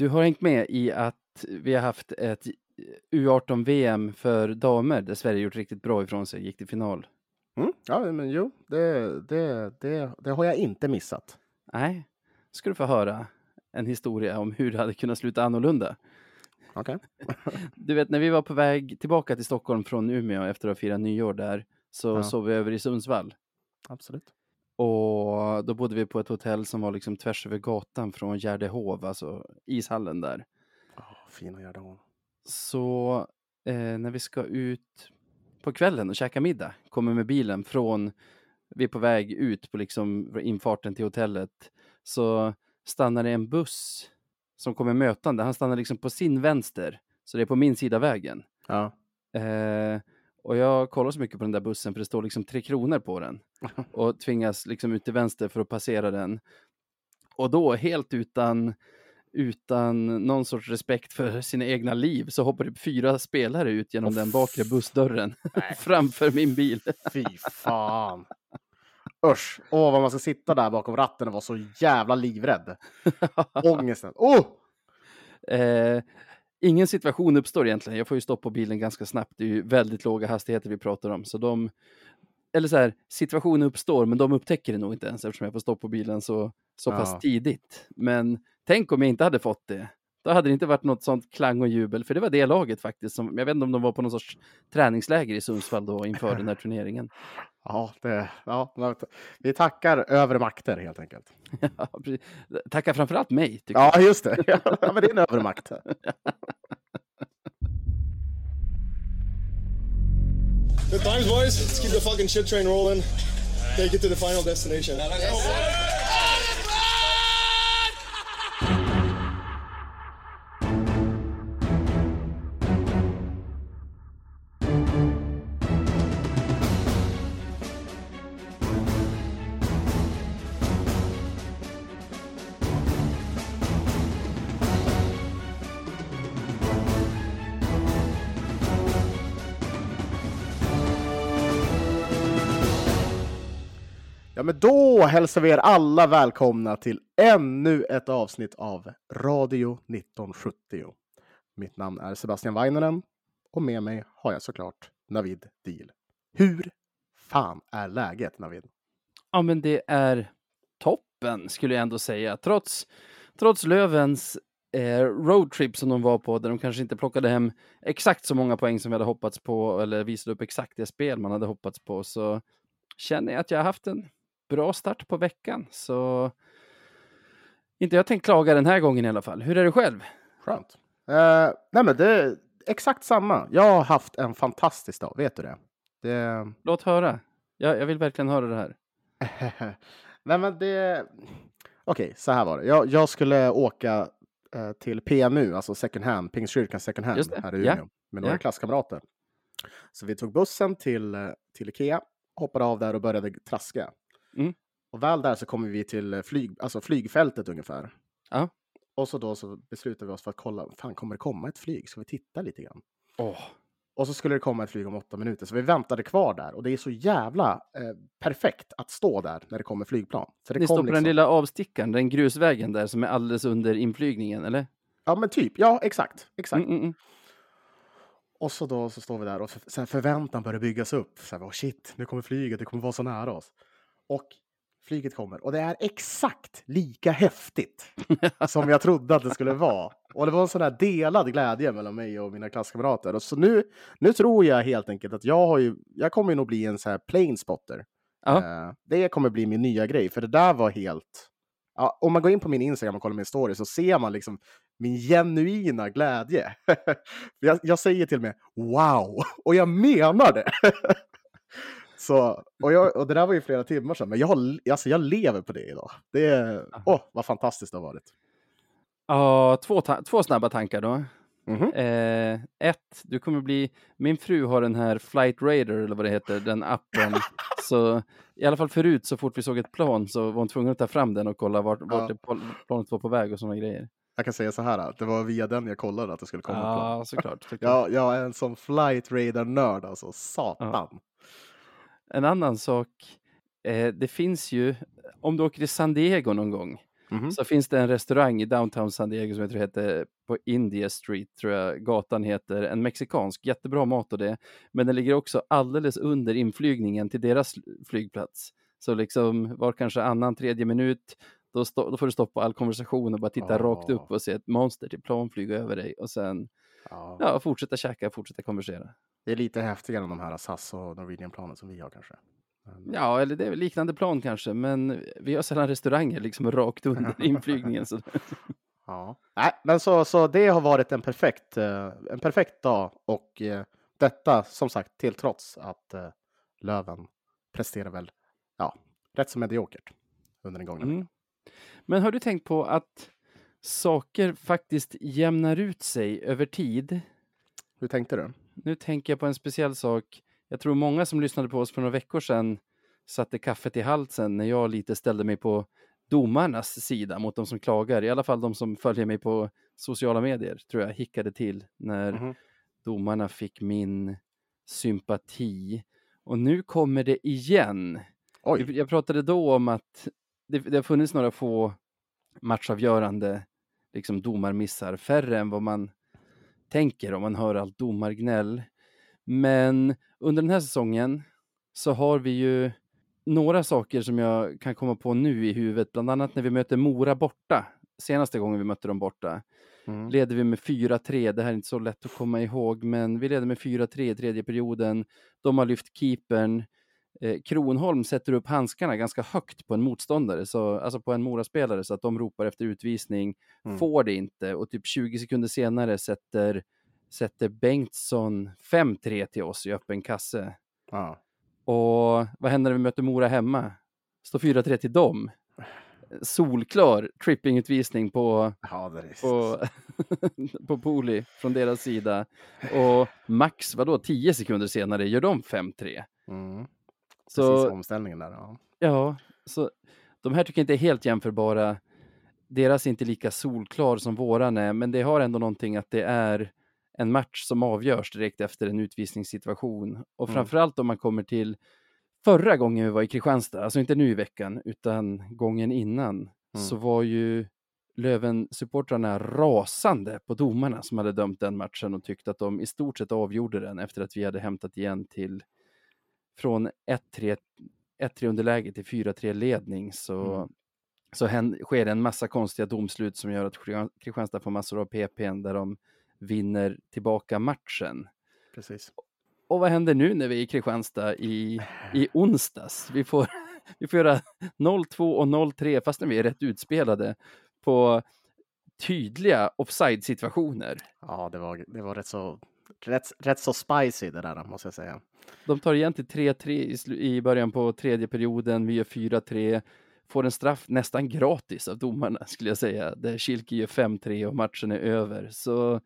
Du har hängt med i att vi har haft ett U18-VM för damer där Sverige gjort riktigt bra ifrån sig, gick till final. Mm, ja, men jo, det, det, det, det har jag inte missat. Nej, ska du få höra en historia om hur det hade kunnat sluta annorlunda. Okej. Du vet, när vi var på väg tillbaka till Stockholm från Umeå efter att ha firat nyår där, så Ja. sov vi över i Sundsvall. Absolut. Och då bodde vi på ett hotell som var liksom tvärs över gatan från Gärdehov, alltså ishallen där. Oh, fina Gärdehov. Så eh, när vi ska ut på kvällen och käka middag, kommer med bilen från, vi är på väg ut på liksom infarten till hotellet, så stannar det en buss som kommer mötande. Han stannar liksom på sin vänster, så det är på min sida vägen. Ja. Eh, och jag kollar så mycket på den där bussen för det står liksom tre kronor på den och tvingas liksom ut till vänster för att passera den. Och då helt utan, utan någon sorts respekt för sina egna liv så hoppar det fyra spelare ut genom Åh, den bakre bussdörren framför min bil. Fy fan. Usch. Åh, vad man ska sitta där bakom ratten och vara så jävla livrädd. Ångesten. Oh! Eh, ingen situation uppstår egentligen. Jag får ju stopp på bilen ganska snabbt. Det är ju väldigt låga hastigheter vi pratar om. Så de, eller så här, situationen uppstår, men de upptäcker det nog inte ens eftersom jag får stopp på bilen så, så pass Ja. tidigt. Men tänk om jag inte hade fått det. Då hade det inte varit något sånt klang och jubel, för det var det laget faktiskt. Som, jag vet inte om de var på någon sorts träningsläger i Sundsvall då inför den här turneringen. Ja, det, ja, vi tackar övre makter helt enkelt. Ja. Tacka framförallt mig, tycker jag. Ja, just det. Ja, men det är en övre makt. Good times, boys. Let's keep the fucking shit train rolling. Take it to the final destination. Ja, men då hälsar vi er alla välkomna till ännu ett avsnitt av Radio 1970. Mitt namn är Sebastian Weineren och med mig har jag såklart Navid Deal. Hur fan är läget Navid? Ja, men det är toppen skulle jag ändå säga. Trots, trots Lövens eh, roadtrip som de var på, där de kanske inte plockade hem exakt så många poäng som vi hade hoppats på, eller visade upp exakt det spel man hade hoppats på, så känner jag att jag har haft en bra start på veckan. Så inte jag tänkt klaga den här gången i alla fall. Hur är det själv? Skönt. Eh, nej, men det är exakt samma. Jag har haft en fantastisk dag, vet du det? det... Låt höra. Jag, jag vill verkligen höra det här. Nej, men det... Okej, så här var det. Jag, jag skulle åka eh, till PMU, alltså second hand, Pingstkyrkan second hand här i. Umeå med några Ja. klasskamrater. Så vi tog bussen till, eh, till Ikea, hoppade av där och började traska. Mm. Och väl där så kommer vi till eh, flyg, alltså flygfältet ungefär. Ja. Och så då så beslutade vi oss för att kolla, fan kommer det komma ett flyg? Ska vi titta lite grann? Åh, Och så skulle det komma ett flyg om åtta minuter, så vi väntade kvar där. Och det är så jävla eh, perfekt att stå där när det kommer flygplan. Så det Ni kom står på den liksom- lilla avstickaren, den grusvägen där som är alldeles under inflygningen, eller? Ja, men typ. Ja, exakt. exakt. Mm, mm, mm. Och så då så står vi där och så förväntan börjar byggas upp. Så här, oh shit, nu kommer flyget, det kommer vara så nära oss. Och flyget kommer och det är exakt lika häftigt som jag trodde att det skulle vara. Och det var en sån här delad glädje mellan mig och mina klasskamrater. Och så nu, nu tror jag helt enkelt att jag har ju, jag kommer ju nog bli en så här plane spotter. Ja. Eh, det kommer bli min nya grej, för det där var helt... Ja, om man går in på min Instagram och kollar min story så ser man liksom min genuina glädje. jag, jag säger till och med wow, och jag menar det. så, och, jag, och det där var ju flera timmar sedan, men jag, alltså jag lever på det idag. Det är, åh, vad fantastiskt det har varit. Ja, två, två snabba tankar då. Mhm. Eh, ett, du kommer bli, min fru har den här Flight Radar eller vad det heter, den appen. så i alla fall förut så fort vi såg ett plan så var hon tvungen att ta fram den och kolla vart, vart Ja. planet var på väg och sådana grejer. Jag kan säga så här, att det var via den jag kollade att det skulle komma ett plan. Ja, såklart. såklart. Jag, jag är en sån flight radar-nörd alltså, satan. En annan sak, eh, det finns ju, om du åker till San Diego någon gång, Mhm. så finns det en restaurang i downtown San Diego som jag tror heter på India Street, tror jag gatan heter, en mexikansk, jättebra mat och det, men den ligger också alldeles under inflygningen till deras flygplats. Så liksom var kanske annan, tredje minut, då, då får du stoppa all konversation och bara titta rakt Ah. upp och se ett monster till plan flyga över dig och sen Ja. ja, fortsätta käka, fortsätta konversera. Det är lite häftigare än de här SAS och Norwegian-planen som vi har kanske. Men, Ja, eller det är liknande plan kanske, men vi har sällan restauranger liksom rakt under inflygningen. Så. ja. Nej, men så, så det har varit en perfekt, eh, en perfekt dag och eh, detta som sagt till trots att eh, Löven presterar väl ja, rätt så mediokert under den gångna. Mm. Men har du tänkt på att saker faktiskt jämnar ut sig över tid? Hur tänkte du? Nu tänker jag på en speciell sak. Jag tror många som lyssnade på oss för några veckor sedan satte kaffet i halsen när jag lite ställde mig på domarnas sida mot de som klagar. I alla fall de som följer mig på sociala medier tror jag hickade till när Mhm. domarna fick min sympati. Och nu kommer det igen. Oj, Jag pratade då om att det, det har funnits några få matchavgörande liksom domarmissar, färre än vad man tänker om man hör allt domargnäll. Men under den här säsongen så har vi ju några saker som jag kan komma på nu i huvudet, bland annat när vi möter Mora borta. Senaste gången vi mötte dem borta mm. leder vi med 4-3. Det här är inte så lätt att komma ihåg, men vi leder med 4-3 i tredje perioden. De har lyft keepern. Eh, Kronholm sätter upp handskarna ganska högt på en motståndare, så, alltså på en Moraspelare, så att de ropar efter utvisning. Mm. Får det inte och typ 20 sekunder senare sätter, sätter Bengtsson 5-3 till oss i öppen kasse. ja. Och vad händer när vi möter Mora hemma? Står 4-3 till dem. Solklar trippingutvisning på ja, på, på Poli från deras sida. Och max, vadå, 10 sekunder senare gör de 5-3. mm. Så Precis omställningen där. Ja. ja, så de här tycker jag inte är helt jämförbara. Deras är inte lika solklar som våran är, men det har ändå någonting att det är en match som avgörs direkt efter en utvisningssituation. Och Mm. framförallt om man kommer till förra gången vi var i Kristianstad, alltså inte nu i veckan, utan gången innan, så var ju Löven-supportrarna rasande på domarna som hade dömt den matchen och tyckte att de i stort sett avgjorde den efter att vi hade hämtat igen till från 1-3 1-3 underläge till 4-3 ledning så, Mm. så hän, sker det en massa konstiga domslut som gör att Kristian- Kristianstad får massor av PPn där de vinner tillbaka matchen. Precis. Och vad händer nu när vi är i Kristianstad i, i onsdags? Vi får, vi får göra 0-2 och 0-3 fastän vi är rätt utspelade på tydliga offside-situationer. Ja, det var, det var rätt, så, rätt, rätt så spicy det där måste jag säga. De tar igen till 3-3 i, i början på tredje perioden, vi gör 4-3, får en straff nästan gratis av domarna skulle jag säga, där Kilke gör 5-3 och matchen är över. Så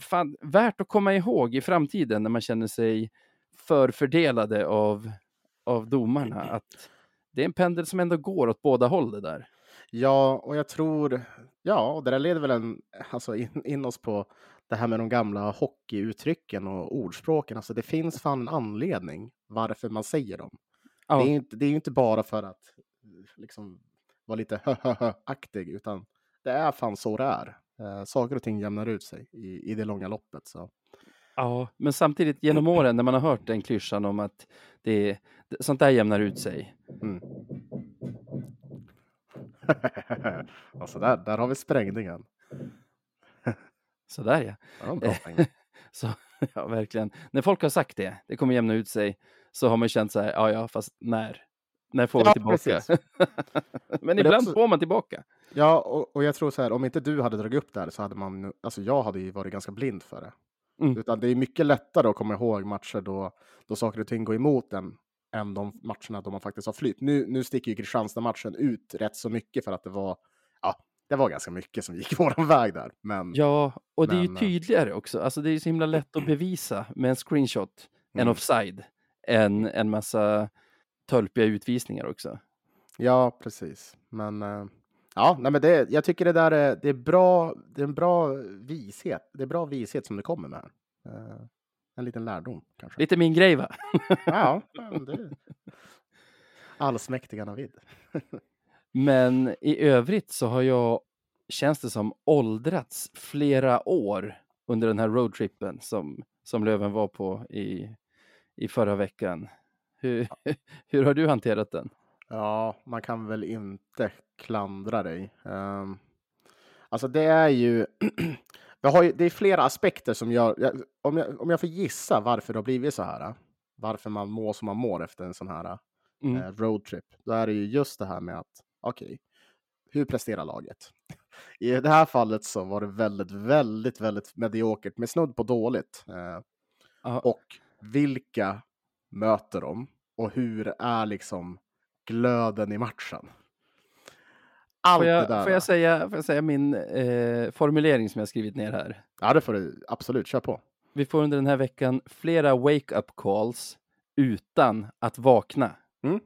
fan, värt att komma ihåg i framtiden när man känner sig förfördelade av, av domarna, att det är en pendel som ändå går åt båda håll det där. Ja, och jag tror, ja, och det där leder väl en, alltså in, in oss på det här med de gamla hockeyuttrycken och ordspråken. Alltså det finns fan en anledning varför man säger dem. Ja. Det är inte, det är inte bara för att liksom vara lite aktig utan det är fan så det är. Eh, saker och ting jämnar ut sig i, i det långa loppet. Så. Ja, men samtidigt genom åren när man har hört den klyschan om att det, det, sånt där jämnar ut sig, Mm. alltså där, där har vi sprängningen. Sådär ja. Bra sprängning. Så, ja, verkligen. När folk har sagt det, det kommer jämna ut sig, så har man känt så här, ja, ja, fast när? När får vi Ja, tillbaka? Men ibland också- får man tillbaka. Ja, och, och jag tror så här, om inte du hade dragit upp det här så hade man, alltså jag hade ju varit ganska blind för det. Mm. Utan det är mycket lättare att komma ihåg matcher då, då saker och ting går emot en än de matcherna då man faktiskt har flytt. Nu, nu sticker ju Kristianstad-matchen ut rätt så mycket för att det var, ja, det var ganska mycket som gick våran väg där. Men Ja, och det är ju Men, eh, tydligare också. Alltså det är ju så himla lätt att bevisa med en screenshot, en Mm. offside, än en massa tölpiga utvisningar också. ja, precis. Men eh, ja, nej, men det, jag tycker det där är, det är bra, det är en bra vishet. Det är bra vishet som det kommer med. Eh, en liten lärdom kanske. Lite min grej va? Ja, men det... Allsmäktiga Navid. Men i övrigt så har jag, känns det som, åldrats flera år under den här roadtrippen som, som Löven var på i, i förra veckan. Hur, hur har du hanterat den? Ja, man kan väl inte klandra dig. Um, alltså det är ju, ju, det är flera aspekter som gör, jag, om, jag, om jag får gissa varför det har blivit så här, varför man mår som man mår efter en sån här mm. eh, roadtrip, då är det ju just det här med att, okej, okay, hur presterar laget? I det här fallet så var det väldigt, väldigt, väldigt mediokert, med snudd på dåligt. Eh, och vilka möter de? Och hur är liksom glöden i matchen? Allt får, jag, det där. Får jag säga, får jag säga min eh, formulering som jag skrivit ner här? Ja, det får du absolut. Kör på. Vi får under den här veckan flera wake-up calls utan att vakna. Mm.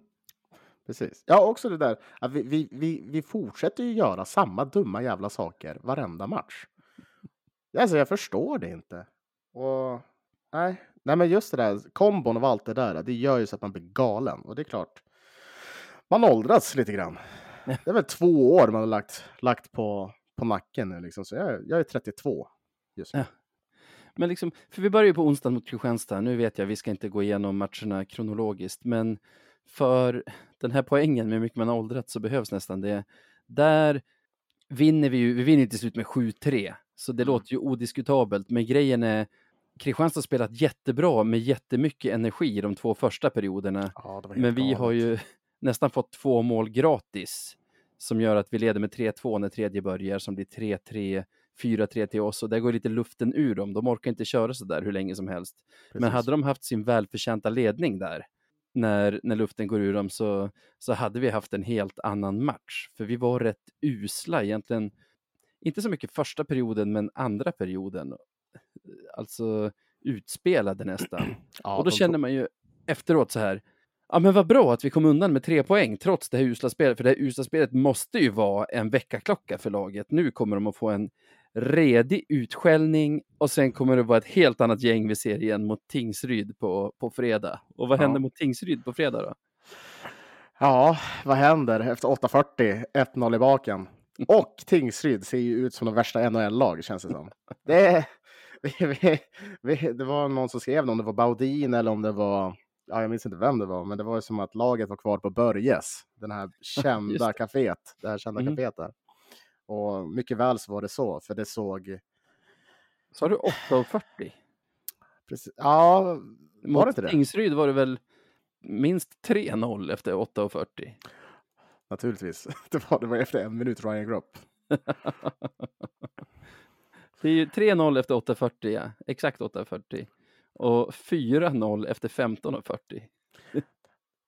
Precis. Ja, också det där att vi, vi, vi, vi fortsätter ju göra samma dumma jävla saker varenda match. Alltså, jag förstår det inte. Och nej, nej, men just det där kombon av allt det där, det gör ju så att man blir galen. Och det är klart, man åldras lite grann. Det är väl två år man har lagt, lagt på, på nacken nu liksom, så jag, jag är 32 just nu. Ja. Men liksom, för vi börjar ju på onsdag mot Kristianstad. Nu vet jag, vi ska inte gå igenom matcherna kronologiskt, men för den här poängen med hur mycket man har åldrats så behövs nästan det. Där vinner vi ju, vi vinner till slut med 7-3, så det mm. låter ju odiskutabelt, men grejen är Kristianstad har spelat jättebra med jättemycket energi de två första perioderna. Ja, men vi galet. har ju nästan fått två mål gratis som gör att vi leder med 3-2 när tredje börjar, som blir 3-3, 4-3 till oss och där går lite luften ur dem. De orkar inte köra så där hur länge som helst. Precis. Men hade de haft sin välförtjänta ledning där när, när luften går ur dem så, så hade vi haft en helt annan match. För vi var rätt usla egentligen. Inte så mycket första perioden, men andra perioden. Alltså utspelade nästan. Ja, och då känner man ju efteråt så här, ja men vad bra att vi kom undan med tre poäng trots det här usla spelet, för det här usla spelet måste ju vara en väckarklocka för laget. Nu kommer de att få en redig utskällning och sen kommer det vara ett helt annat gäng vi ser igen mot Tingsryd på, på fredag. Och vad ja. händer mot Tingsryd på fredag då? Ja, vad händer efter 8.40, 1-0 i baken? Och Tingsryd ser ju ut som de värsta NHL-lag känns det som. Det, vi, vi, det var någon som skrev om det var Baudin eller om det var ja, jag minns inte vem det var, men det var ju som att laget var kvar på Börjes, den här kända kaféet, det här kända mm. kaféet där. Och mycket väl så var det så, för det såg... Sa du 8.40? Precis. Ja, var det inte det? Tingsryd var det väl minst 3-0 efter 8.40? Naturligtvis. Det var, det var efter en minut Ryan Grupp. det är ju 3-0 efter 8.40, ja. Exakt 8.40 och 4-0 efter 15.40.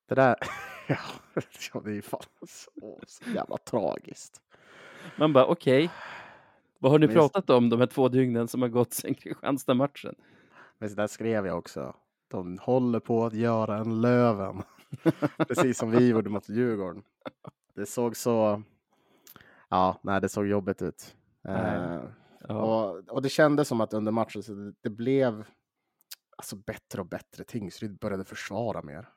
Det där, ja, det är fan så, så jävla tragiskt. Man bara, okej, okay. vad har ni Men... pratat om de här två dygnen som har gått sedan Kristianstad-matchen? Men där skrev jag också, de håller på att göra en Löven. Precis som vi gjorde mot Djurgården. Det såg så, ja, nej, det såg jobbigt ut. Eh, ja. och, och det kändes som att under matchen så det, det blev alltså bättre och bättre. Tingsryd började försvara mer.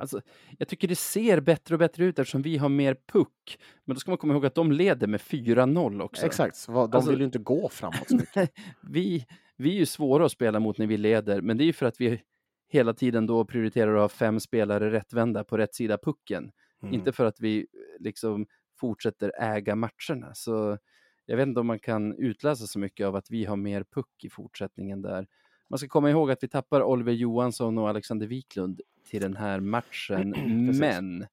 Alltså, jag tycker det ser bättre och bättre ut eftersom vi har mer puck. Men då ska man komma ihåg att de leder med 4-0 också. Exakt, de alltså, vill ju inte gå framåt så mycket. vi, vi är ju svåra att spela mot när vi leder, men det är ju för att vi hela tiden då prioriterar att ha fem spelare rättvända på rätt sida pucken. Mm. Inte för att vi liksom fortsätter äga matcherna. Så jag vet inte om man kan utläsa så mycket av att vi har mer puck i fortsättningen där. Man ska komma ihåg att vi tappar Oliver Johansson och Alexander Wiklund till den här matchen, men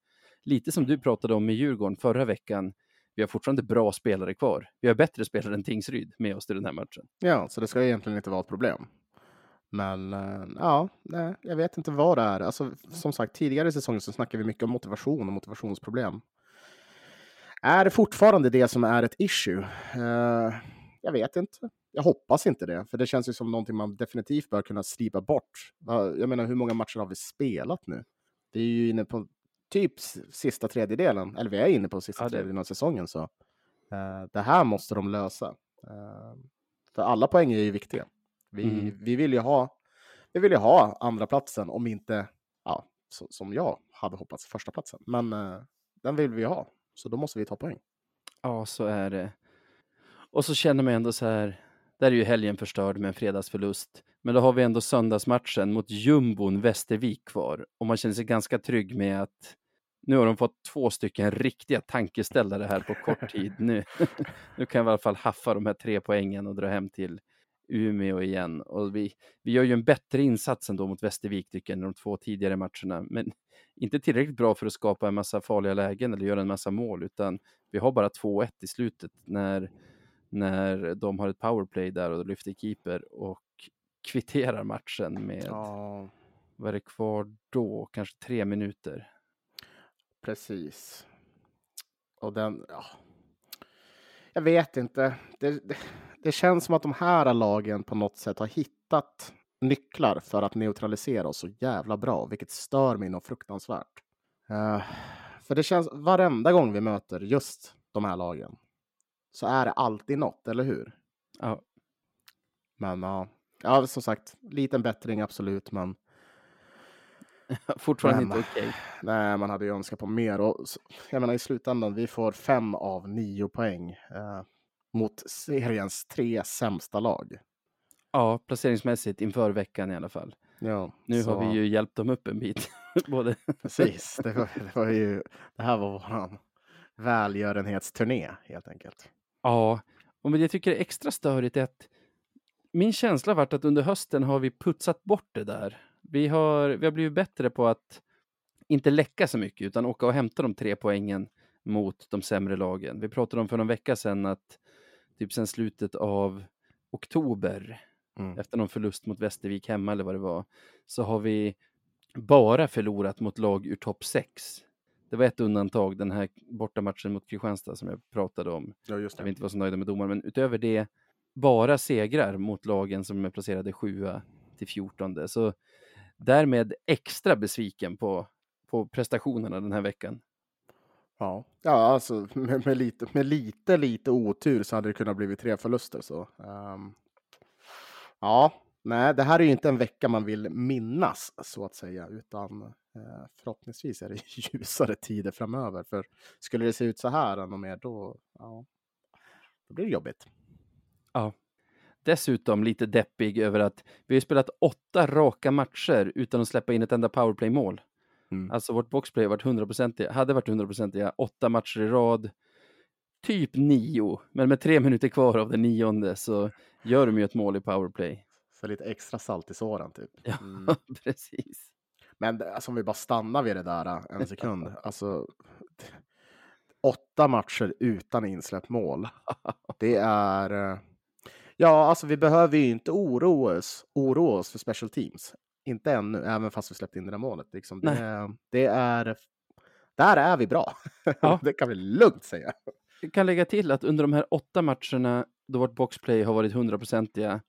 lite som du pratade om med Djurgården förra veckan, vi har fortfarande bra spelare kvar. Vi har bättre spelare än Tingsryd med oss till den här matchen. Ja, så det ska egentligen inte vara ett problem. Men äh, ja, nej, jag vet inte vad det är. Alltså, som sagt, tidigare i säsongen så snackade vi mycket om motivation och motivationsproblem. Är det fortfarande det som är ett issue? Uh, jag vet inte. Jag hoppas inte det, för det känns ju som någonting man definitivt bör kunna slipa bort. Jag menar, hur många matcher har vi spelat nu? Vi är ju inne på typ sista tredjedelen, eller vi är inne på sista ja, tredjedelen av säsongen, så uh, det här måste de lösa. Uh, för alla poäng är ju viktiga. Vi, mm. vi vill ju ha, vi vill ju ha andra platsen om inte, ja, så, som jag hade hoppats, första platsen. Men uh, den vill vi ha. Så då måste vi ta poäng. Ja, så är det. Och så känner man ändå så här, där är ju helgen förstörd med en fredagsförlust. Men då har vi ändå söndagsmatchen mot jumbon Västervik kvar. Och man känner sig ganska trygg med att nu har de fått två stycken riktiga tankeställare här på kort tid. Nu, nu kan vi i alla fall haffa de här tre poängen och dra hem till Umeå igen. Och vi, vi gör ju en bättre insats ändå mot Västervik tycker jag, än de två tidigare matcherna. Men inte tillräckligt bra för att skapa en massa farliga lägen eller göra en massa mål, utan vi har bara 2-1 i slutet när, när de har ett powerplay där och lyfter keeper och kvitterar matchen med, Ja, vad är det kvar då, kanske tre minuter. precis. Och den, ja. Jag vet inte. Det, det, det känns som att de här lagen på något sätt har hittat nycklar för att neutralisera oss så jävla bra, vilket stör mig något fruktansvärt. Eh, för det känns varenda gång vi möter just de här lagen så är det alltid något, eller hur? Ja, Men ja, ja som sagt, liten bättring absolut, men fortfarande Men- inte okej. nej, man hade ju önskat på mer. Och jag menar i slutändan, vi får fem av nio poäng eh, mot seriens tre sämsta lag. Ja, placeringsmässigt inför veckan i alla fall. Ja, Nu så- har vi ju hjälpt dem upp en bit. Både Precis, det var, det var ju, det här var våran välgörenhetsturné helt enkelt. Ja, och det jag tycker är extra störigt är att min känsla har varit att under hösten har vi putsat bort det där. Vi har, vi har blivit bättre på att inte läcka så mycket utan åka och hämta de tre poängen mot de sämre lagen. Vi pratade om för någon vecka sedan att typ sen slutet av oktober Mm. efter någon förlust mot Västervik hemma eller vad det var, så har vi bara förlorat mot lag ur topp 6. Det var ett undantag, den här bortamatchen mot Kristianstad som jag pratade om, Ja, just där vi inte var så nöjda med domaren, men utöver det bara segrar mot lagen som är placerade 7 till 14. Så därmed extra besviken på, på prestationerna den här veckan. Ja, ja alltså med, med, lite, med lite, lite otur så hade det kunnat bli tre förluster. Så. ehm, ja, nej, det här är ju inte en vecka man vill minnas så att säga, utan eh, förhoppningsvis är det ljusare tider framöver. För skulle det se ut så här ännu mer, då, ja, då blir det jobbigt. Dessutom lite deppig över att vi har spelat åtta raka matcher utan att släppa in ett enda powerplay-mål. Mm. Alltså vårt boxplay har varit 100%, hade varit 100% åtta matcher i rad. Typ nio, men med tre minuter kvar av den nionde så gör de ju ett mål i powerplay. Så lite extra salt i såren typ. Ja, Mm. precis. Men det- alltså, om vi bara stannar vid det där äh, en sekund. Alltså, åtta matcher utan insläppt mål. Det är... eh, Ja, alltså vi behöver ju inte oroa oss, oroa oss för special teams. Inte ännu, även fast vi släppte in det där målet. Liksom. Det, det är... Där är vi bra. Ja. det kan vi lugnt säga. Jag kan lägga till att under de här åtta matcherna då vårt boxplay har varit 100%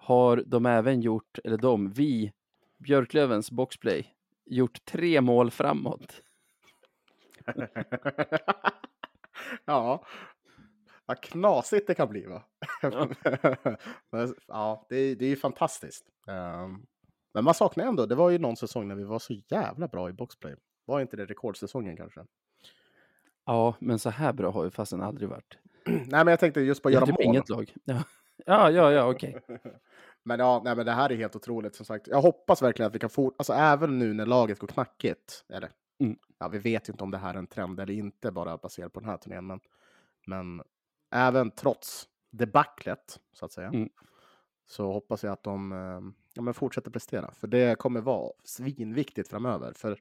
har de även gjort, eller de, vi, Björklövens boxplay, gjort tre mål framåt. ja. Vad knasigt det kan bli va? Ja. Ja, det, är- det är ju fantastiskt. Ehm, men man saknar ändå, det var ju någon säsong när vi var så jävla bra i boxplay. Var inte det rekordsäsongen kanske? Ja, men så här bra har vi fasen aldrig varit. Nej, men jag tänkte just på att göra typ mål. inget lag. Ja, ja, ja, ja okej. Men ja, nej, men det här är helt otroligt som sagt. Jag hoppas verkligen att vi kan få, alltså även nu när laget går knackigt, eller Mm. ja, vi vet ju inte om det här är en trend eller inte, bara baserat på den här turnén, men, men även trots debaclet, så att säga, Mm. så hoppas jag att de eh, ja, men fortsätter prestera, för det kommer vara svinviktigt framöver. För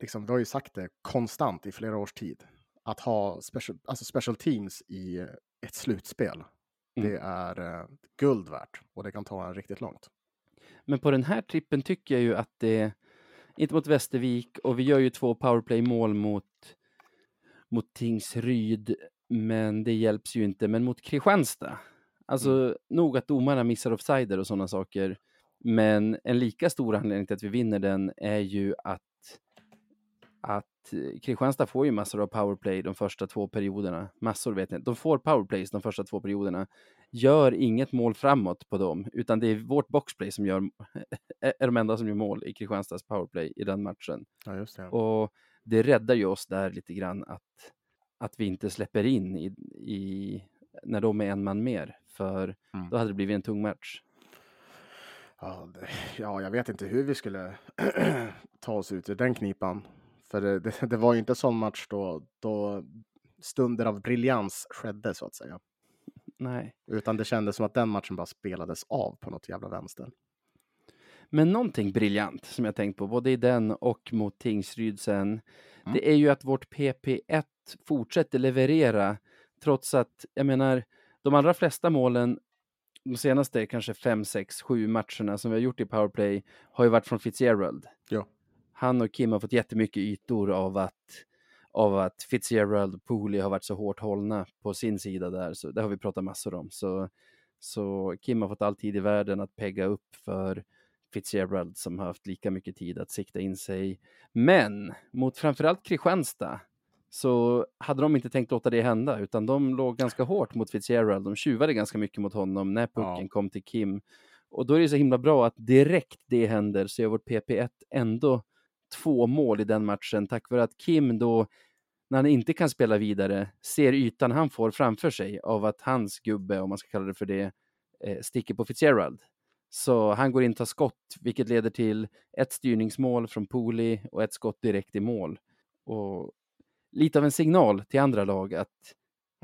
liksom, vi har ju sagt det konstant i flera års tid, att ha special, alltså special teams i ett slutspel, Mm. det är eh, guld värt och det kan ta en riktigt långt. Men på den här trippen tycker jag ju att det, inte mot Västervik, och vi gör ju två powerplay-mål mot, mot Tingsryd, men det hjälps ju inte, men mot Kristianstad. Alltså, nog att domarna missar offsider och sådana saker, men en lika stor anledning till att vi vinner den är ju att att eh, Kristianstad får ju massor av powerplay de första två perioderna. Massor vet jag inte. De får powerplays de första två perioderna. Gör inget mål framåt på dem, utan det är vårt boxplay som gör, är de enda som gör mål i Kristianstads powerplay i den matchen. Ja, just det. Och det räddar ju oss där lite grann att, att vi inte släpper in i, i, när de är en man mer, för Mm. då hade det blivit en tung match. Ja, det, ja, jag vet inte hur vi skulle ta oss ut ur den knipan. För det, det, det var ju inte sån match då, då stunder av briljans skedde så att säga. Nej. Utan det kändes som att den matchen bara spelades av på något jävla vänster. Men någonting briljant som jag tänkt på, både i den och mot Tingsryd sen, Mm. det är ju att vårt PP1 fortsätter leverera, trots att, jag menar, de allra flesta målen de senaste kanske fem, sex, sju matcherna som vi har gjort i powerplay har ju varit från Fitzgerald. Ja. Han och Kim har fått jättemycket ytor av att, av att Fitzgerald och Pooley har varit så hårt hållna på sin sida där, så det har vi pratat massor om. Så, så Kim har fått all tid i världen att pegga upp för Fitzgerald som har haft lika mycket tid att sikta in sig. Men mot framförallt Kristianstad så hade de inte tänkt låta det hända, utan de låg ganska hårt mot Fitzgerald. De tjuvade ganska mycket mot honom när pucken Ja. kom till Kim. Och då är det så himla bra att direkt det händer så gör vårt PP1 ändå två mål i den matchen tack vare att Kim då, när han inte kan spela vidare, ser ytan han får framför sig av att hans gubbe, om man ska kalla det för det, eh, sticker på Fitzgerald. Så han går in och tar skott, vilket leder till ett styrningsmål från Pooley och ett skott direkt i mål. Och lite av en signal till andra lag att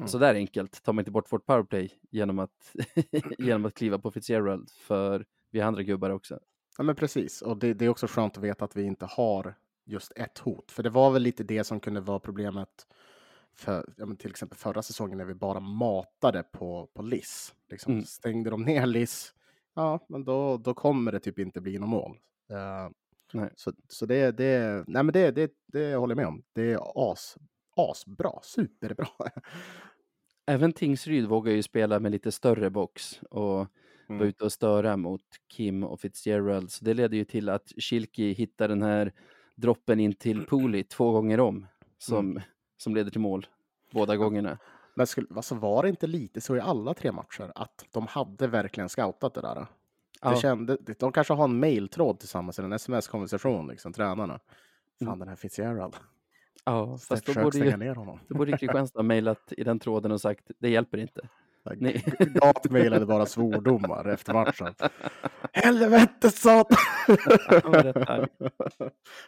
Mm. så där enkelt tar man inte bort vårt powerplay genom att, genom att kliva på Fitzgerald, för vi har andra gubbar också. Ja, men precis. Och det, det är också skönt att veta att vi inte har just ett hot. För det var väl lite det som kunde vara problemet för ja, till exempel förra säsongen när vi bara matade på, på Liss. Liksom, Mm. Stängde de ner Liss, ja, men då, då kommer det typ inte bli något mål. Eh, Nej. Så, så det, det, nej, men det, det, det håller jag med om. Det är as, asbra, superbra. Även Tingsryd vågar ju spela med lite större box och Mm. ute och störa mot Kim och Fitzgerald. Så det leder ju till att Schilke hittar den här droppen in till Pooley två gånger om som, Mm. som leder till mål båda gångerna. Men skulle, alltså var det inte lite så i alla tre matcher att de hade verkligen scoutat det där? Det Ja. kände, de kanske har en mailtråd tillsammans, eller en sms-konversation, liksom, tränarna. Fan, Mm. den här Fitzgerald. Ja, fast då borde, ju, ner honom. då borde Kristianstad ha mejlat i den tråden och sagt det hjälper inte. Gat mejlade bara svordomar efter matchen. Helvete satan!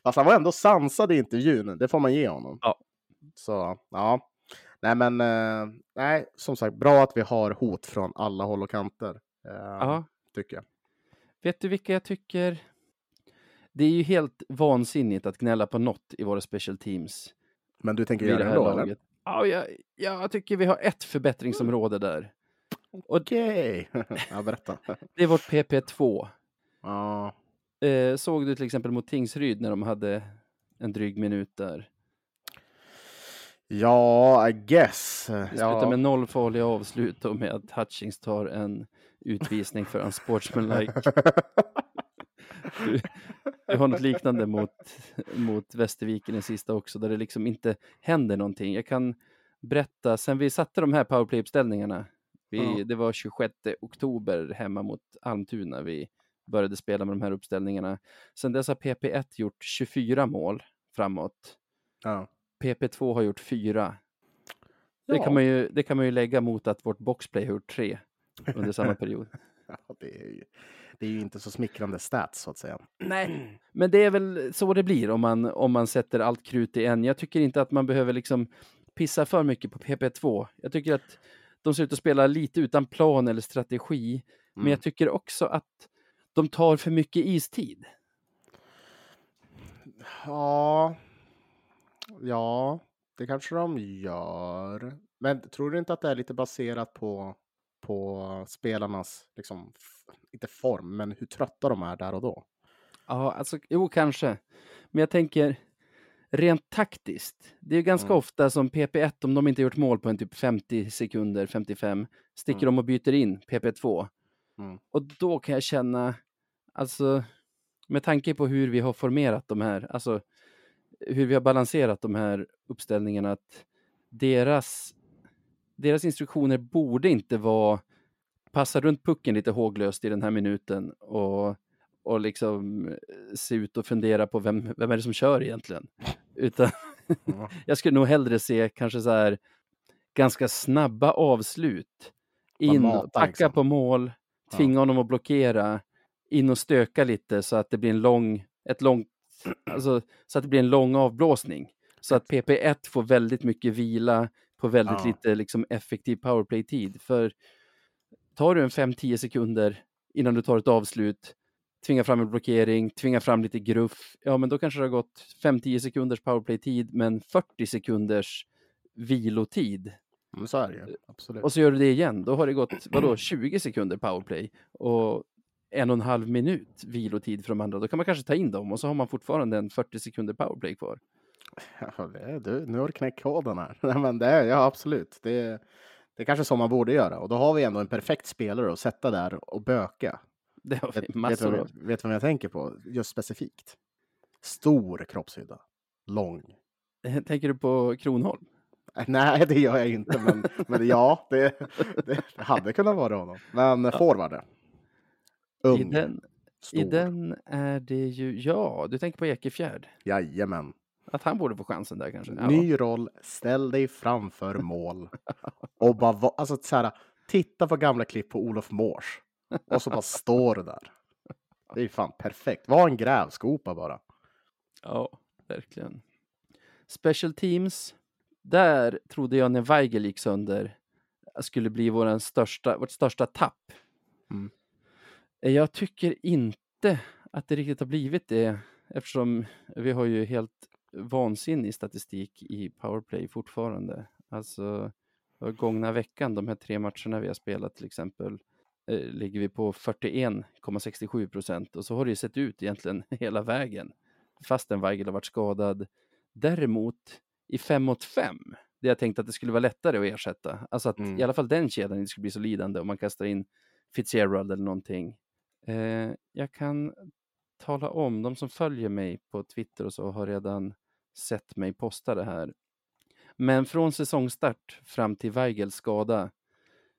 Fast han var ändå sansad i intervjun, det får man ge honom. Ja. Så, ja. Nej, men eh, nej, som sagt, bra att vi har hot från alla håll och kanter. Eh, Ja, Tycker jag. vet du vilka jag tycker? Det är ju helt vansinnigt att gnälla på något i våra special teams. Men du tänker göra det ändå, eller? Ja, jag, jag tycker vi har ett förbättringsområde där. Okej. ja, berätta. det är vårt PP2. ja. Eh, såg du till exempel mot Tingsryd när de hade en dryg minut där? ja, I guess. Det slutar Ja. med noll farliga avslut och med att Hutchings tar en utvisning för unsportsmanlike. Du, du har något liknande mot, mot Västerviken i sista också, där det liksom inte händer någonting. Jag kan berätta, sen vi satte de här powerplay-uppställningarna, vi, Ja. det var 26 oktober hemma mot Almtuna vi började spela med de här uppställningarna. Sen dess har PP1 gjort 24 mål framåt. ja. PP2 har gjort fyra. Det, Ja. kan man ju, det kan man ju lägga mot att vårt boxplay har gjort tre under samma period. Ja, det, är ju, det är ju inte så smickrande stats, så att säga. Nej, men det är väl så det blir om man, om man sätter allt krut i en. Jag tycker inte att man behöver liksom pissa för mycket på PP2. Jag tycker att de ser ut att spela lite utan plan eller strategi. Men Mm. jag tycker också att de tar för mycket istid. Ja. Ja, det kanske de gör. Men tror du inte att det är lite baserat på, på spelarnas, liksom, inte form, men hur trötta de är där och då? Ja, alltså, jo, kanske. Men jag tänker rent taktiskt. Det är ju ganska Mm. ofta som PP1, om de inte gjort mål på en typ 50 sekunder, 55, sticker Mm. de och byter in PP2. Mm. Och då kan jag känna, alltså, med tanke på hur vi har formerat de här, alltså hur vi har balanserat de här uppställningarna, att deras, deras instruktioner borde inte vara passa runt pucken lite håglöst i den här minuten och, och liksom se ut och fundera på vem, vem är det som kör egentligen. Utan Ja. jag skulle nog hellre se kanske så här ganska snabba avslut. In, mata, packa liksom. på mål, Ja. tvinga honom att blockera, in och stöka lite så att det blir en lång, ett långt, alltså så att det blir en lång avblåsning. Så att PP1 får väldigt mycket vila på väldigt Ja. lite liksom, effektiv powerplay-tid. För tar du en 5-10 sekunder innan du tar ett avslut, tvinga fram en blockering, tvinga fram lite gruff, ja men då kanske det har gått 5-10 sekunders powerplay-tid men 40 sekunders vilotid. Men så är det ju. Absolut. Och så gör du det igen, då har det gått, vadå, 20 sekunder powerplay och en och en halv minut vilotid för de andra. Då kan man kanske ta in dem och så har man fortfarande en 40 sekunder powerplay kvar. Ja, det du, nu har du knäckt koden här. Men det är, ja, absolut. Det, det är kanske så man borde göra. Och då har vi ändå en perfekt spelare att sätta där och böka. Det har Vet, vi vet, massor vad, av. vet vad jag tänker på? Just specifikt. Stor kroppshydda. Lång. Tänker du på Kronholm? Äh, Nej, det gör jag inte. Men, men ja, det, det, det hade kunnat vara honom. Men ja. forward. Ung. I den, stor. I den är det ju, ja, du tänker på Ekefjärd. Jajamän. Att han borde få chansen där kanske. Ja. Ny roll, ställ dig framför mål. Och bara, va- alltså så här, titta på gamla klipp på Olof Mårs. Och så bara står du där. Det är fan perfekt. Var en grävskopa bara. Ja, verkligen. Special Teams, där trodde jag när Weigel gick sönder skulle bli våran största, vårt största tapp. Mm. Jag tycker inte att det riktigt har blivit det eftersom vi har ju helt vansinnig statistik i powerplay fortfarande. Alltså gångna veckan, de här tre matcherna vi har spelat till exempel, eh, ligger vi på 41,67 procent och så har det ju sett ut egentligen hela vägen fastän Weigel har varit skadad. Däremot i 5 mot 5, det jag tänkte att det skulle vara lättare att ersätta, alltså att Mm. i alla fall den kedjan inte skulle bli så lidande om man kastar in Fitzgerald eller någonting. Eh, jag kan tala om, de som följer mig på Twitter och så har redan sett mig posta det här. Men från säsongstart fram till Weigels skada,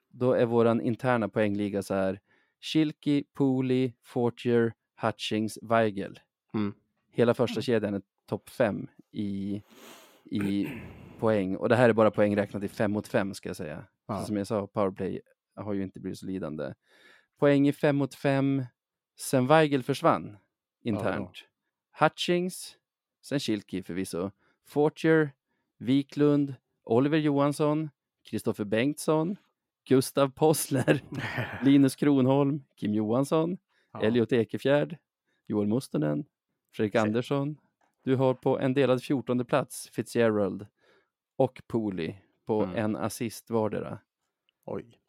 då är våran interna poängliga så här. Schilke, Pooley, Fortier, Hutchings, Weigel. Mm. Hela första kedjan är topp fem i, i poäng. Och det här är bara poäng räknat i fem mot fem ska jag säga. Ja. Som jag sa, powerplay har ju inte blivit så lidande. Poäng i fem mot fem sen Weigel försvann internt. Hutchings, sen Schilke förvisso. Fortier, Wiklund, Oliver Johansson, Kristoffer Bengtsson, Gustav Possler, Linus Kronholm, Kim Johansson, Ja. Elliot Ekefjärd, Joel Mustonen, Fredrik Se. Andersson. Du har på en delad 14 plats Fitzgerald och Pooley på Mm. en assist vardera. Oj.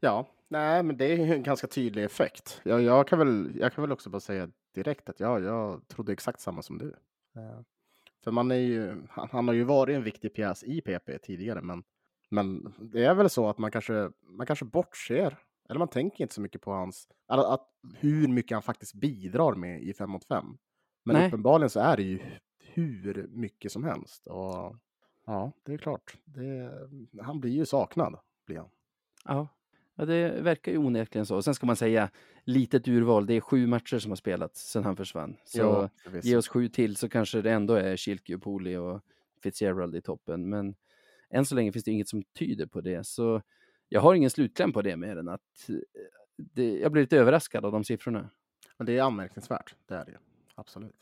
Ja, nej, men det är en ganska tydlig effekt. Jag, jag, kan, väl, jag kan väl också bara säga direkt att ja, jag trodde exakt samma som du. Eh, För man är ju, han, han har ju varit en viktig pjäs i PP tidigare, men, men det är väl så att man kanske, man kanske bortser, eller man tänker inte så mycket på hans, eller att, hur mycket han faktiskt bidrar med i 5 mot 5. Men Nej. uppenbarligen så är det ju hur mycket som helst. Och ja, det är klart, det, han blir ju saknad. Blir han. Ja. Ja, det verkar ju onekligen så. Sen ska man säga, litet urval, det är sju matcher som har spelats sedan han försvann. Så Ja, ge oss sju till så kanske det ändå är Schilke och Pooley och Fitzgerald i toppen. Men än så länge finns det inget som tyder på det. Så jag har ingen slutkläm på det mer än att eh, det, jag blir lite överraskad av de siffrorna. Men det är anmärkningsvärt, det är det. Absolut.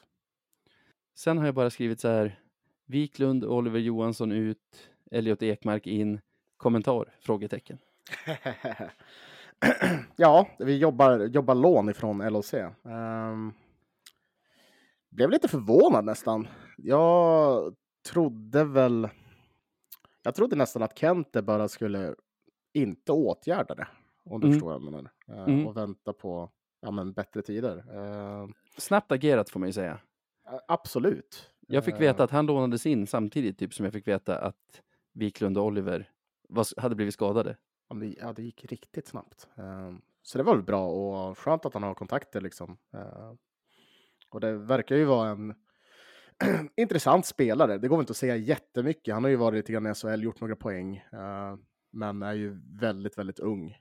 Sen har jag bara skrivit så här. Wiklund, Oliver Johansson ut, Elliot Ekmark in, kommentar? Frågetecken. ja, vi jobbar, jobbar lån ifrån LOC. Um, blev lite förvånad nästan. Jag trodde väl... Jag trodde nästan att Kente bara skulle inte åtgärda det. Om du Mm. förstår vad jag menar. Eh, Mm. Och vänta på ja, men bättre tider. Eh, Snabbt agerat får man ju säga. absolut. Jag fick veta att han lånades in samtidigt typ som jag fick veta att Wiklund och Oliver var, hade blivit skadade. Det, ja, det gick riktigt snabbt. Ehm, så det var väl bra och skönt att han har kontakter liksom. Ehm, och det verkar ju vara en intressant spelare. Det går inte att säga jättemycket. Han har ju varit lite grann i SHL, gjort några poäng. ehm, men är ju väldigt, väldigt ung.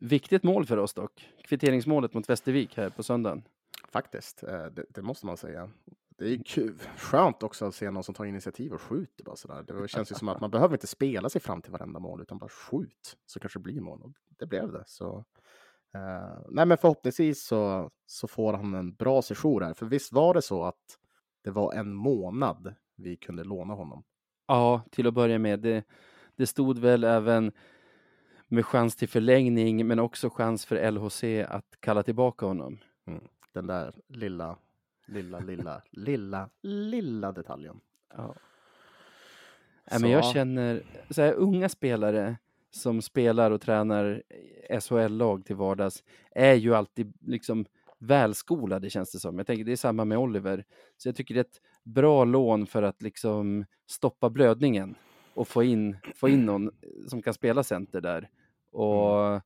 Viktigt mål för oss dock. Kvitteringsmålet mot Västervik här på söndagen. faktiskt, det, det måste man säga. Det är kul. skönt också att se någon som tar initiativ och skjuter bara sådär. Det känns ju som att man behöver inte spela sig fram till varenda mål, utan bara skjut så kanske det blir mål. Och det blev det. Så, eh, nej, men förhoppningsvis så, så får han en bra session här. För visst var det så att det var en månad vi kunde låna honom? Ja, till att börja med. Det, det stod väl även med chans till förlängning, men också chans för LHC att kalla tillbaka honom. Mm. Den där lilla, lilla, lilla, lilla, lilla detaljen. Ja. Så. men jag känner så här, unga spelare som spelar och tränar SHL-lag till vardags är ju alltid liksom välskolade känns det som. Jag tänker det är samma med Oliver. Så jag tycker det är ett bra lån för att liksom stoppa blödningen och få in, få in någon som kan spela center där. Och mm.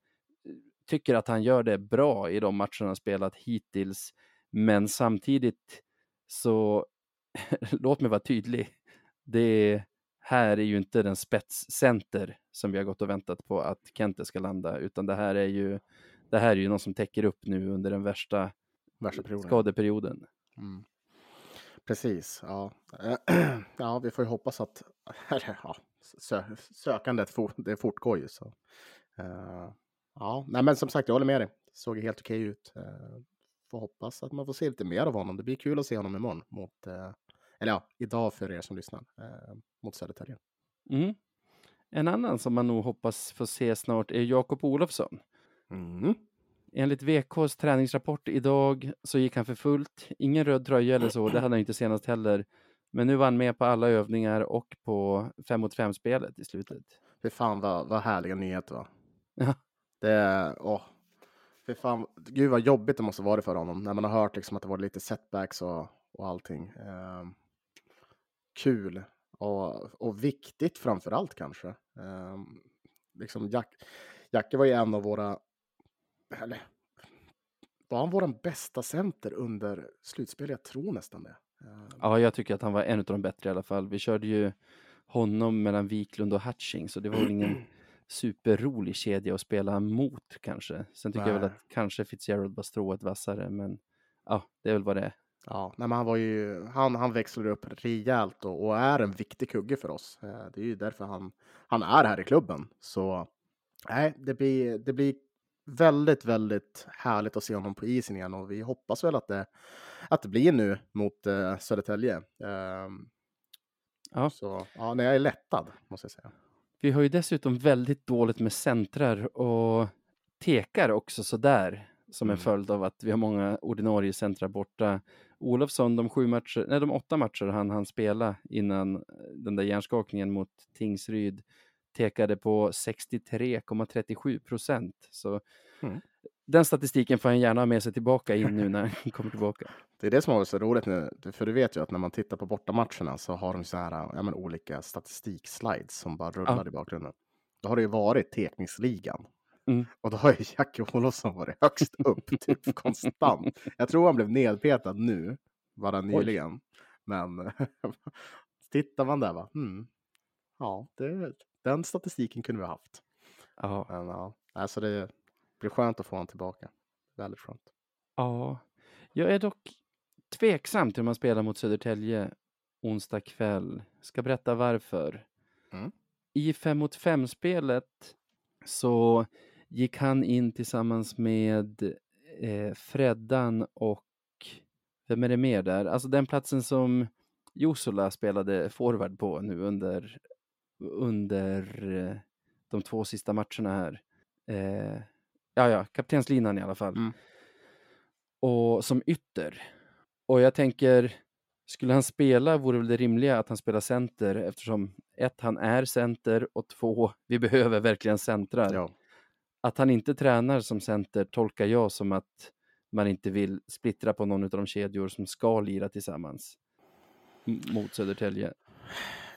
tycker att han gör det bra i de matcherna han spelat hittills. Men samtidigt så, låt mig vara tydlig, det här är ju inte den spetscenter som vi har gått och väntat på att Kente ska landa, utan det här är ju det här är ju någon som täcker upp nu under den värsta, värsta perioden. skadeperioden. Mm. Precis, ja. ja, vi får ju hoppas att ja, sö sökandet for, det fortgår ju. Så. Uh, ja, nej, men som sagt, jag håller med dig. Såg helt okej ut. Uh, får hoppas att man får se lite mer av honom. Det blir kul att se honom imorgon mot, uh, eller ja, idag för er som lyssnar, uh, mot Södertälje. Mm. En annan som man nog hoppas få se snart är Jakob Olofsson. Mm. Enligt VKs träningsrapport idag så gick han för fullt. Ingen röd tröja eller så, det hade han inte senast heller. Men nu var han med på alla övningar och på 5 mot 5 spelet i slutet. Fy fan vad, vad härliga nyheter va? Ja. Det åh. För fan, gud vad jobbigt det måste vara för honom när man har hört liksom att det var lite setbacks och, och allting. Eh, kul och, och viktigt framför allt kanske. Eh, liksom Jack, Jacke var ju en av våra eller var han vår bästa center under slutspelet? Jag tror nästan det. Ehm. Ja, jag tycker att han var en av de bättre i alla fall. Vi körde ju honom mellan Wiklund och Hatching, så det var väl ingen superrolig kedja att spela mot kanske. Sen tycker nej. jag väl att kanske Fitzgerald var strået vassare, men ja, det är väl vad det är. Ja, men han var ju, han, han växlade upp rejält och, och är en viktig kugge för oss. Eh, det är ju därför han, han är här i klubben. Så nej, det blir, det blir väldigt, väldigt härligt att se honom på isen igen och vi hoppas väl att det, att det blir nu mot uh, Södertälje. Uh, ja. Så ja, nej, jag är lättad måste jag säga. Vi har ju dessutom väldigt dåligt med centrar och tekar också sådär som en mm. följd av att vi har många ordinarie centrar borta. Olofsson, de sju matcher, nej, de åtta matcher han han spela innan den där hjärnskakningen mot Tingsryd tekade på 63,37 procent. Så mm. Den statistiken får han gärna ha med sig tillbaka in nu när han kommer tillbaka. Det är det som har varit så roligt nu, för du vet ju att när man tittar på bortamatcherna så har de så här ja, men, olika statistikslides som bara rullar ja. i bakgrunden. Då har det ju varit tekningsligan. Mm. Och då har ju Jackie Olofsson varit högst upp, typ konstant. Jag tror han blev nedpetad nu, bara nyligen. Oj. Men tittar man där va, hmm. ja, det, den statistiken kunde vi ha haft. Ja. Men, ja, alltså det blir skönt att få honom tillbaka. Väldigt skönt. Ja, jag är dock tveksam till om man spelar mot Södertälje onsdag kväll. Ska berätta varför. Mm. I 5 mot 5-spelet så gick han in tillsammans med eh, Freddan och vem är det mer där? Alltså den platsen som Josola spelade forward på nu under under eh, de två sista matcherna här. Eh, ja, ja, kaptenslinan i alla fall. Mm. Och som ytter. Och jag tänker, skulle han spela vore väl det rimliga att han spelar center eftersom ett, han är center och två, vi behöver verkligen centrar. Ja. Att han inte tränar som center tolkar jag som att man inte vill splittra på någon av de kedjor som ska lira tillsammans mot Södertälje.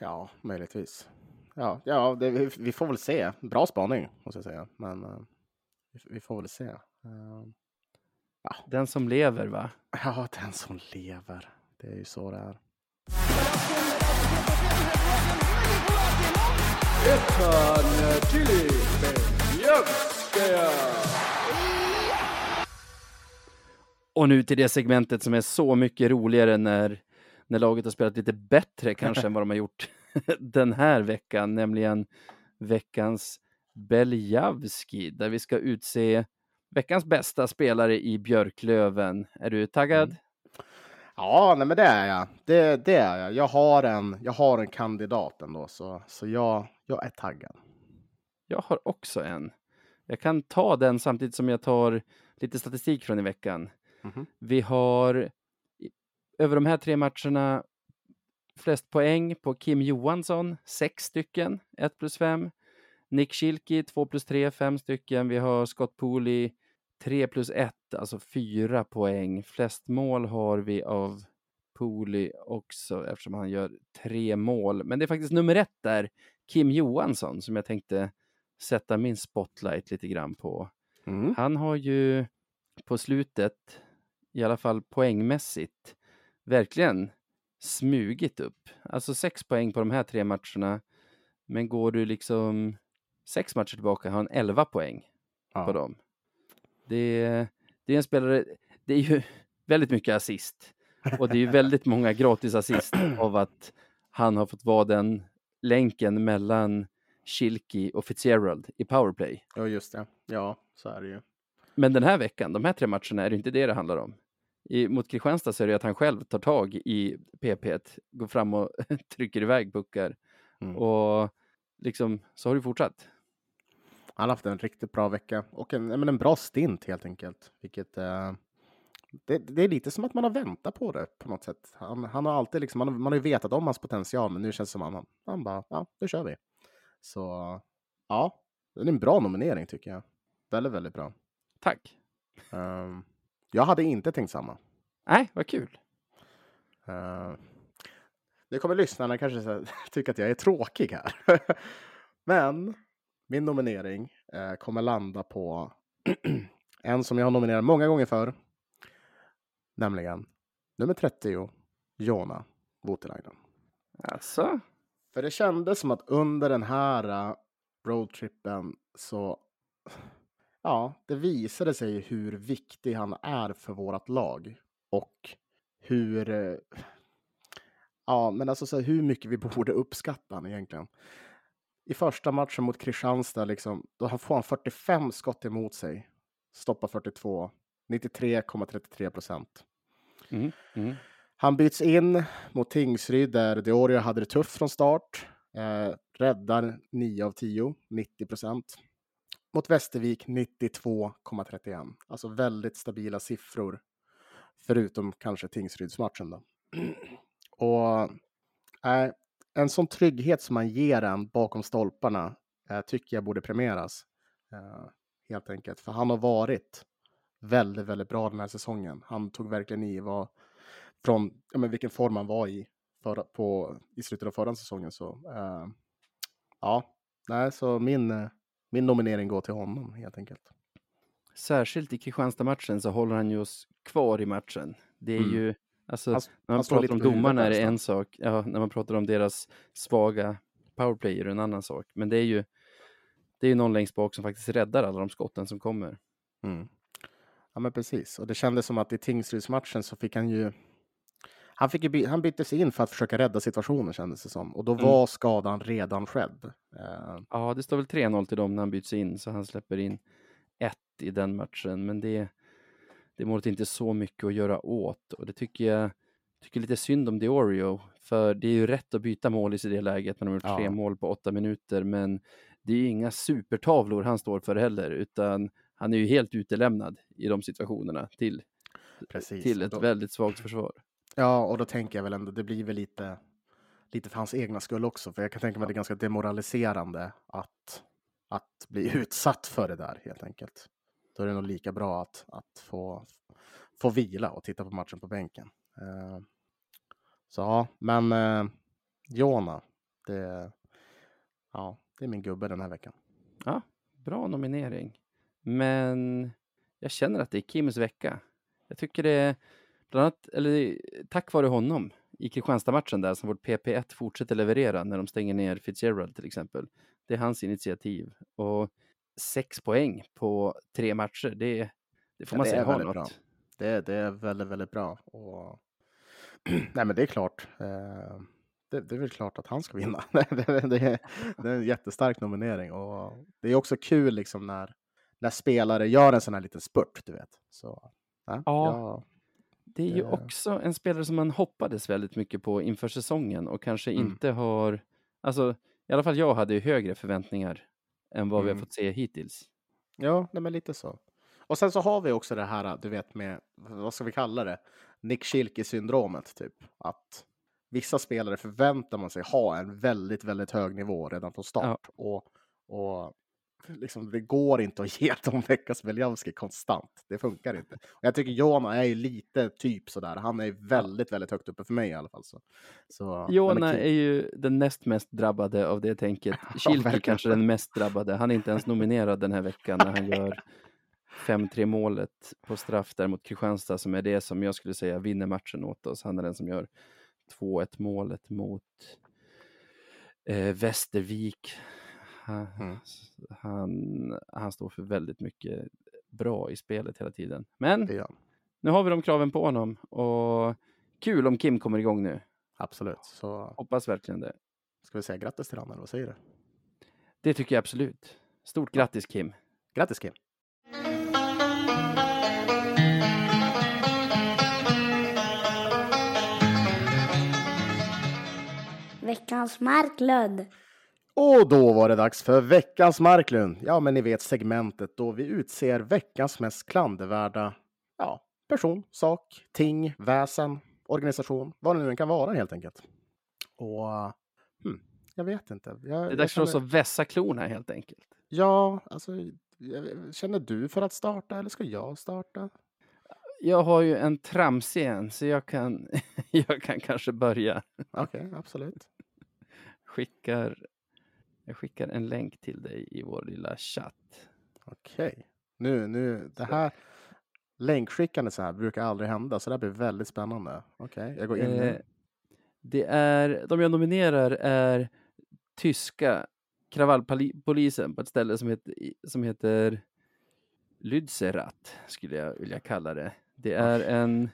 Ja, möjligtvis. Ja, ja det, vi, får väl se. Bra spaning måste jag säga. Men uh, vi, får väl se. Uh, ja. Den som lever va? Ja, den som lever. Det är ju så det är. Och nu till det segmentet som är så mycket roligare när när laget har spelat lite bättre kanske än vad de har gjort den här veckan, nämligen veckans Beljavski, där vi ska utse veckans bästa spelare i Björklöven. Är du taggad? Mm. Ja, nej, men det är jag. Det, det är jag. Jag har en, jag har en kandidat ändå, så, så jag, jag är taggad. Jag har också en. Jag kan ta den samtidigt som jag tar lite statistik från i veckan. Mhm. Vi har över de här tre matcherna flest poäng på Kim Johansson, sex stycken, 1 plus 5. Nick Schilke, 2 plus 3, 5 stycken. Vi har Scott Pooley, 3 plus 1, alltså 4 poäng. Flest mål har vi av Pooley också eftersom han gör tre mål. Men det är faktiskt nummer ett där, Kim Johansson, som jag tänkte sätta min spotlight lite grann på. Mm. Han har ju på slutet, i alla fall poängmässigt, verkligen smugit upp. Alltså sex poäng på de här tre matcherna. Men går du liksom sex matcher tillbaka har han 11 poäng på Ja. dem. Det, det är en spelare, det är ju väldigt mycket assist. Och det är ju väldigt många gratis assist av att han har fått vara den länken mellan Schilke och Fitzgerald i powerplay. ja, just det. Ja, så är det ju. Men den här veckan, de här tre matcherna, är det inte det det handlar om. I, mot Kristianstad så är det att han själv tar tag i PP, går fram och trycker iväg puckar. Mm. Och liksom, så har det fortsatt. Han har haft en riktigt bra vecka och en, men en bra stint helt enkelt. Vilket eh, det, det är lite som att man har väntat på det på något sätt. Han, han har alltid liksom, man, har- man har ju vetat om hans potential, men nu känns det som att han, han bara, ja, nu kör vi. Så ja, det är en bra nominering tycker jag. Väldigt, väldigt bra. Tack! Ehm, jag hade inte tänkt samma. Nej, vad kul! Uh, nu kommer lyssnarna kanske tycka att jag är tråkig här. Men min nominering eh, kommer landa på en som jag har nominerat många gånger förr. Nämligen nummer 30, Jona Voutilainen. Alltså, För det kändes som att under den här uh, roadtrippen så ja, det visade sig hur viktig han är för vårt lag och hur eh, ja, men alltså så hur mycket vi borde uppskatta han egentligen. I första matchen mot Kristianstad, liksom, då får han 45 skott emot sig, stoppar 42, 93,33 procent. mm, mm. Han byts in mot Tingsryd där Deorio hade det tufft från start. Eh, räddar 9 av 10, 90 procent. Mot Västervik 92,31. Alltså väldigt stabila siffror. Förutom kanske Tingsrydsmatchen då. Och eh, en sån trygghet som man ger en bakom stolparna eh, tycker jag borde premieras. Eh, helt enkelt. För han har varit väldigt, väldigt bra den här säsongen. Han tog verkligen i vad från ja, men vilken form han var i förra, på, i slutet av förra säsongen. Så eh, ja, nej, så min, min nominering går till honom helt enkelt. Särskilt i Kristianstad-matchen så håller han ju oss kvar i matchen. Det är Mm. ju, alltså, Han, när man pratar om domarna är det en sak, ja, när man pratar om deras svaga powerplay är det en annan sak. Men det är ju, det är ju någon längst bak som faktiskt räddar alla de skotten som kommer. Mm. Ja, men precis. Och det kändes som att i Tingsrydsmatchen så fick han ju han, fick ju han byttes in för att försöka rädda situationen kändes det som. Och då Mm. var skadan redan skedd. Eh, Ja, det står väl 3-0 till dem när han byts in, så han släpper in ett i den matchen. Men det, det målet är inte så mycket att göra åt och det tycker jag tycker lite synd om Diorio, för det är ju rätt att byta mål i det läget när de har gjort Ja. tre mål på åtta minuter, men det är ju inga supertavlor han står för heller, utan han är ju helt utelämnad i de situationerna till, precis. till ett då, väldigt svagt försvar. Ja, och då tänker jag väl ändå, det blir väl lite, lite för hans egna skull också. För jag kan tänka mig att det är ganska demoraliserande att, att bli utsatt för det där helt enkelt. Då är det nog lika bra att, att få, få vila och titta på matchen på bänken. Eh, så ja, men eh, Jona, det, ja, det är min gubbe den här veckan. Ja, bra nominering. Men jag känner att det är Kims vecka. Jag tycker det är bland annat, eller tack vare honom i Kristianstad-matchen där som vårt PP1 fortsätter leverera när de stänger ner Fitzgerald till exempel. Det är hans initiativ och sex poäng på tre matcher, det, det får Ja, man det säga är har väldigt något. bra. Det, det är väldigt, väldigt bra. Och nej, men det är klart. Eh, det, det, är väl klart att han ska vinna. det, det, är, det är en jättestark nominering och det är också kul liksom när, när spelare gör en sån här liten spurt, du vet. Så, ja, ja. Det är ju också en spelare som man hoppades väldigt mycket på inför säsongen och kanske mm. inte har, alltså i alla fall jag hade ju högre förväntningar än vad mm. vi har mm. fått se hittills. Ja, nej, men lite så. Och sen så har vi också det här, du vet med, vad ska vi kalla det? Nick Schilke-syndromet, typ. Att vissa spelare förväntar man sig ha en väldigt, väldigt hög nivå redan från start. Ja. Och, och liksom, det går inte att ge Tom Vekas Beljavski konstant. Det funkar inte. Och jag tycker Jona är ju lite typ sådär. Han är väldigt, väldigt högt uppe för mig i alla fall. Så, så Jona är, är, ju den näst mest drabbade av det tänket. Kilke ja, kanske den mest drabbade. Han är inte ens nominerad den här veckan när han gör 5-3 målet på straff där mot Kristianstad som är det som jag skulle säga vinner matchen åt oss. Han är den som gör 2-1 målet mot eh, Västervik. Han, mm. han, han, står för väldigt mycket bra i spelet hela tiden. Men nu har vi de kraven på honom och kul om Kim kommer igång nu. Absolut. Så hoppas verkligen det. Ska vi säga grattis till honom? Vad säger du? Det tycker jag absolut. Stort grattis Kim. Grattis Kim. Veckans Marklund. Och då var det dags för veckans Marklund. Ja, men ni vet segmentet då vi utser veckans mest klandervärda ja, person, sak, ting, väsen, organisation, vad det nu än kan vara helt enkelt. Och hmm, jag vet inte. Jag, det är dags för oss att vässa klorna helt enkelt. Ja, alltså känner du för att starta eller ska jag starta? Jag har ju en tramsig en, så jag kan, jag kan kanske börja. Okej, okay, absolut. Skickar jag skickar en länk till dig i vår lilla chatt. Okej. Okay. Nu, nu, det här länkskickande så här brukar aldrig hända, så det här blir väldigt spännande. Okej, okay, jag går in eh, Det är, de jag nominerar är tyska kravallpolisen på ett ställe som heter, som heter Lützerath, skulle jag vilja kalla det. Det är en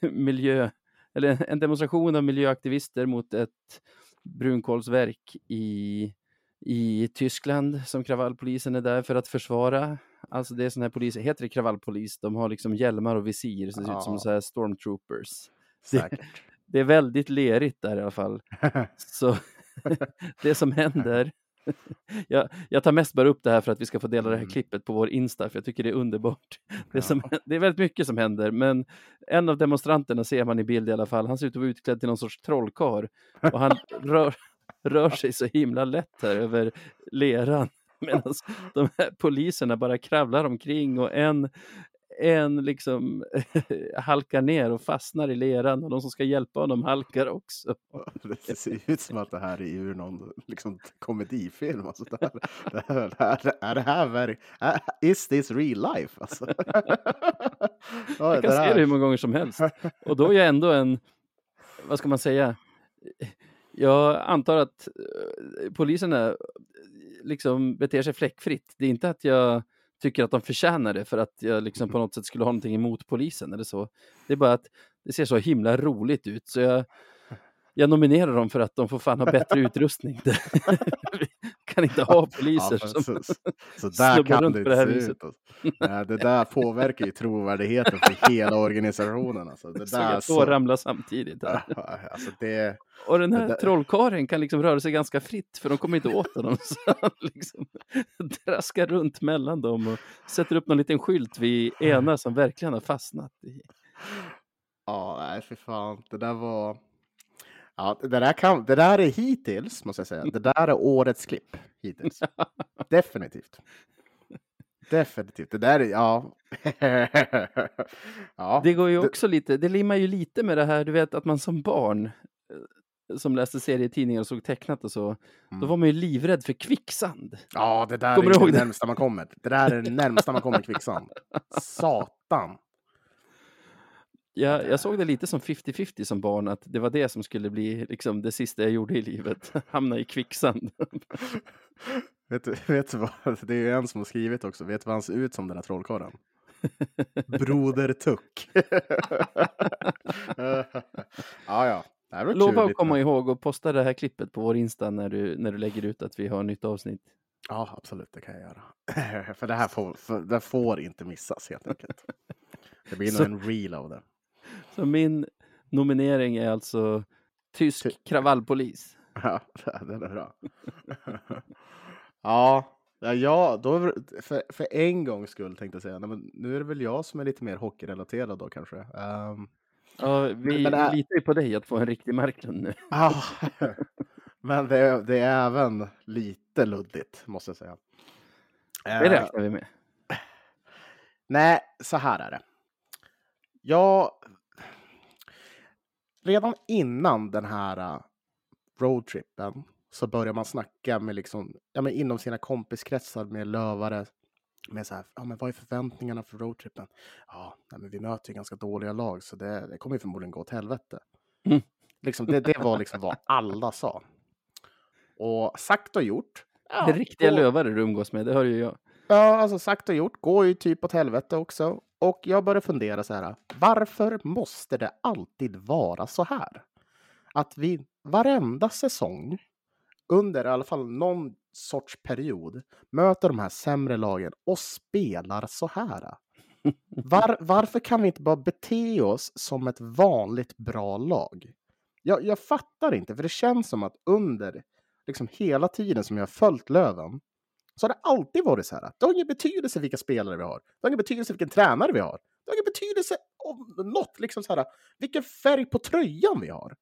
miljö, eller en demonstration av miljöaktivister mot ett brunkolsverk i i Tyskland som kravallpolisen är där för att försvara. Alltså det är sådana här poliser, heter det kravallpolis? De har liksom hjälmar och visir, så det ser ut som så här stormtroopers. Det, det, är väldigt lerigt där i alla fall. så det som händer jag, jag, tar mest bara upp det här för att vi ska få dela det här mm. klippet på vår Insta, för jag tycker det är underbart. Det är, som, det är väldigt mycket som händer, men en av demonstranterna ser man i bild i alla fall. Han ser ut att vara utklädd till någon sorts trollkar och han rör, rör sig så himla lätt här över leran. Medan de här poliserna bara kravlar omkring och en, en liksom halkar ner och fastnar i leran och de som ska hjälpa honom halkar också. Det ser ut som att det här är ur någon liksom, komedifilm. Alltså, det här, det här, det här, är det här very, is this real life? Alltså. Jag kan se det hur många gånger som helst. Och då är jag ändå en, vad ska man säga, jag antar att eh, poliserna liksom beter sig fläckfritt. Det är inte att jag tycker att de förtjänar det för att jag liksom på något sätt skulle ha någonting emot polisen eller så. Det är bara att det ser så himla roligt ut så jag, jag nominerar dem för att de får fan ha bättre utrustning. Kan inte ha poliser ja, som så, så där kan det på det här viset. Alltså. Nej, det där påverkar ju trovärdigheten för hela organisationen. Alltså. Det där så... så... ramla samtidigt. Alltså, det... Och den här där... trollkaren kan liksom röra sig ganska fritt för de kommer inte åt honom. Så han liksom traskar runt mellan dem och sätter upp någon liten skylt vid ena som verkligen har fastnat. I... Ja, nej för fan. Det där var Ja, det där, kan, det där är hittills, måste jag säga. Det där är årets klipp hittills. Definitivt. Definitivt. Det där är, ja. ja. Det går ju också lite, det limmar ju lite med det här, du vet att man som barn eh, som läste serietidningar och såg tecknat och så, mm. då var man ju livrädd för kvicksand. Ja, det där kommer är det närmsta man kommer. Det där är det närmsta man kommer kvicksand. Satan. Jag, jag såg det lite som 50-50 som barn, att det var det som skulle bli liksom, det sista jag gjorde i livet. Hamna i kvicksand. vet, du, vet du vad, det är ju en som har skrivit också, vet du vad han ser ut som den där trollkarlen? Broder Tuck. ja, ja. Här var Lova att komma ihåg och posta det här klippet på vår Insta när du, när du lägger ut att vi har nytt avsnitt. Ja, absolut, det kan jag göra. för det här får, det får inte missas helt enkelt. Det blir nog en reel av det. Så min nominering är alltså tysk Ty- kravallpolis. Ja, den är bra. ja, ja, ja då för, för en gångs skull tänkte jag säga. Nej, men nu är det väl jag som är lite mer hockeyrelaterad då kanske. Ehm, Ja, vi Men är- litar ju på dig att få en riktig Marklund nu. ah, men det, är- det är även lite luddigt måste jag säga. Det Eh, räknar vi med. Nej, så här är det. Jag... Redan innan den här uh, roadtrippen så börjar man snacka med liksom, ja, men inom sina kompiskretsar med lövare. Med så här, ja, men vad är förväntningarna för roadtrippen? Ja, nej, men vi möter ju ganska dåliga lag så det, det kommer ju förmodligen gå åt helvete. Mm. Liksom, det, det var liksom vad alla sa. Och sagt och gjort. ja, det är riktiga då- lövare du umgås med, det hör ju jag. Ja, alltså sagt och gjort går ju typ åt helvete också. Och jag börjar fundera så här. Varför måste det alltid vara så här? Att vi varenda säsong under i alla fall någon sorts period möter de här sämre lagen och spelar så här. Var, varför kan vi inte bara bete oss som ett vanligt bra lag? Jag, jag fattar inte, för det känns som att under liksom hela tiden som jag har följt Löven så har det alltid varit så här. Det har ingen betydelse vilka spelare vi har. Det har ingen betydelse vilken tränare vi har. Det har ingen betydelse om något, liksom så här, vilken färg på tröjan vi har.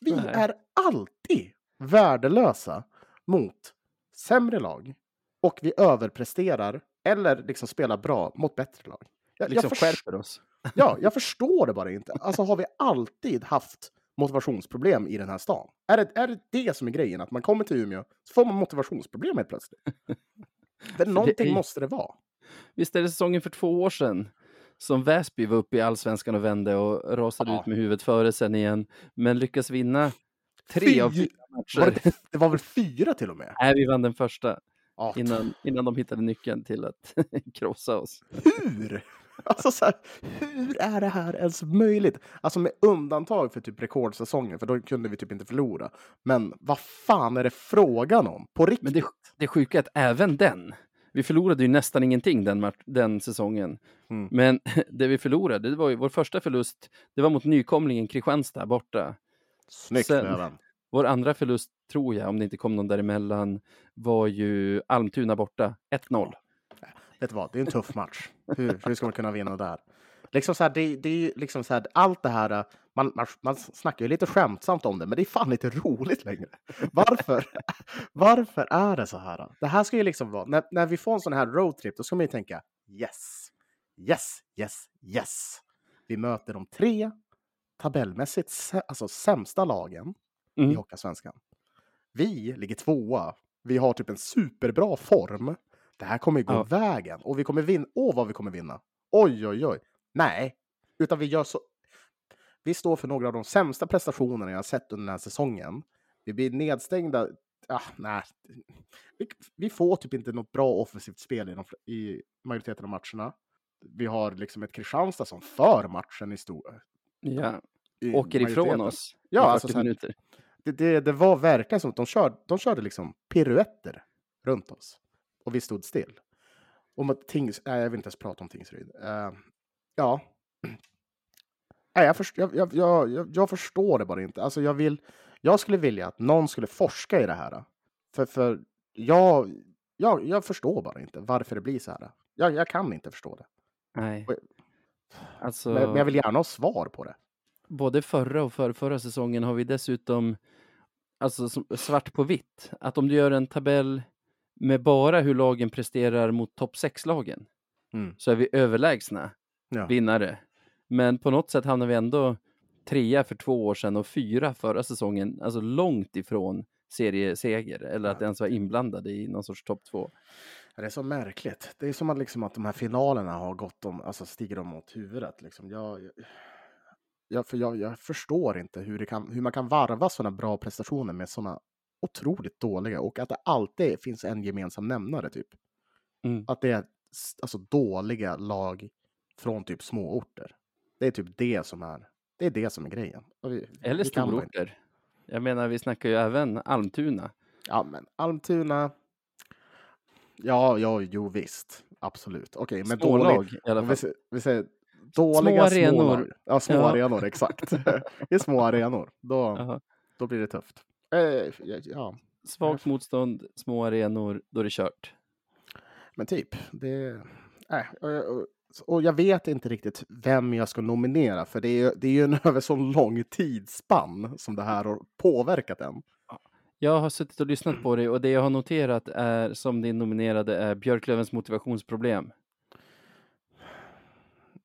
Vi Nej. är alltid värdelösa mot sämre lag och vi överpresterar eller liksom spelar bra mot bättre lag. Jag, Liksom jag, förs- skärper oss. ja, jag förstår det bara inte. Alltså har vi alltid haft motivationsproblem i den här stan? Är det, är det det som är grejen? Att man kommer till Umeå så får man motivationsproblem helt plötsligt? För någonting är- måste det vara. Visst är det säsongen för två år sedan som Väsby var uppe i allsvenskan och vände och rasade Ja. ut med huvudet före sen igen, men lyckas vinna tre av Fy- fyra Var matcher. det, det var väl fyra till och med? Nej, vi vann den första Ja, innan, innan de hittade nyckeln till att krossa oss. hur? Alltså så här, hur är det här ens möjligt? Alltså med undantag för typ rekordsäsongen, för då kunde vi typ inte förlora. Men vad fan är det frågan om? På riktigt? Men det, det sjuka är att även den, vi förlorade ju nästan ingenting den, den säsongen. Mm. Men det vi förlorade, det var ju vår första förlust, det var mot nykomlingen Kristianstad borta. Snyggt sen-. Vår andra förlust, tror jag, om det inte kom någon däremellan, var ju Almtuna borta, 1-0. Vet du vad, det är en tuff match. Hur, hur ska man kunna vinna där? Liksom så här, det, det är ju liksom så här, allt det här, man, man, man snackar ju lite skämtsamt om det, men det är fan inte roligt längre. Varför? Varför är det så här? Det här ska ju liksom vara, när, när vi får en sån här roadtrip, då ska man ju tänka yes, yes, yes, yes. Vi möter de tre tabellmässigt alltså, sämsta lagen i Mm. Hockeyallsvenskan. Vi ligger tvåa. Vi har typ en superbra form. Det här kommer ju gå Ja. vägen och vi kommer vinna. Åh, vad vi kommer vinna! Oj, oj, oj. Nej, utan vi gör så. Vi står för några av de sämsta prestationerna jag har sett under den här säsongen. Vi blir nedstängda. Ah, nej. Vi, vi får typ inte något bra offensivt spel i, de, i majoriteten av matcherna. Vi har liksom ett Kristianstad som för matchen i stor. Ja, i åker ifrån oss Ja, i 40 alltså så här-. Det, det, det var verkligen som att de körde, de körde liksom piruetter runt oss. Och vi stod still. Att Tings, nej, jag vill inte ens prata om Tingsryd. Eh, ja. Nej, jag, först, jag, jag, jag, jag, förstår det bara inte. Alltså jag, vill, jag skulle vilja att någon skulle forska i det här. För, för jag, jag, jag förstår bara inte varför det blir så här. Jag, jag kan inte förstå det. Nej. Alltså, Men, men jag vill gärna ha svar på det. både förra och för, förra säsongen har vi dessutom alltså, svart på vitt. Att om du gör en tabell med bara hur lagen presterar mot topp 6-lagen Mm. så är vi överlägsna Ja. vinnare. Men på något sätt hamnar vi ändå trea för två år sedan och fyra förra säsongen, alltså långt ifrån serieseger eller att Ja. ens vara inblandade i någon sorts topp två. Det är så märkligt. Det är som att, liksom att de här finalerna har gått dem, alltså stiger dem mot huvudet. Liksom. Jag, jag, för jag, jag förstår inte hur, kan, hur man kan varva sådana bra prestationer med sådana otroligt dåliga och att det alltid finns en gemensam nämnare typ. Mm. Att det är alltså, dåliga lag från typ småorter. Det är typ det som är, det är det som är grejen. Vi- Eller vi stororter. Jag menar, vi snackar ju även Almtuna. Ja, men Almtuna. Ja, ja, jo visst. Absolut. Okej, men dålig, Smålag i alla vi, fall. sä- vi säger dåliga små arenor. lag. Ja, små Ja. arenor, exakt. I små arenor, då, då blir det tufft. Eh, ja, Svagt motstånd, små arenor, då är det kört. men typ. Det, äh, och, jag- och, jag vet inte riktigt vem jag ska nominera, för det är, det är ju en över så lång tidsspann som det här har påverkat en. Jag har suttit och lyssnat på det och det jag har noterat är som din nominerade är Björklövens motivationsproblem.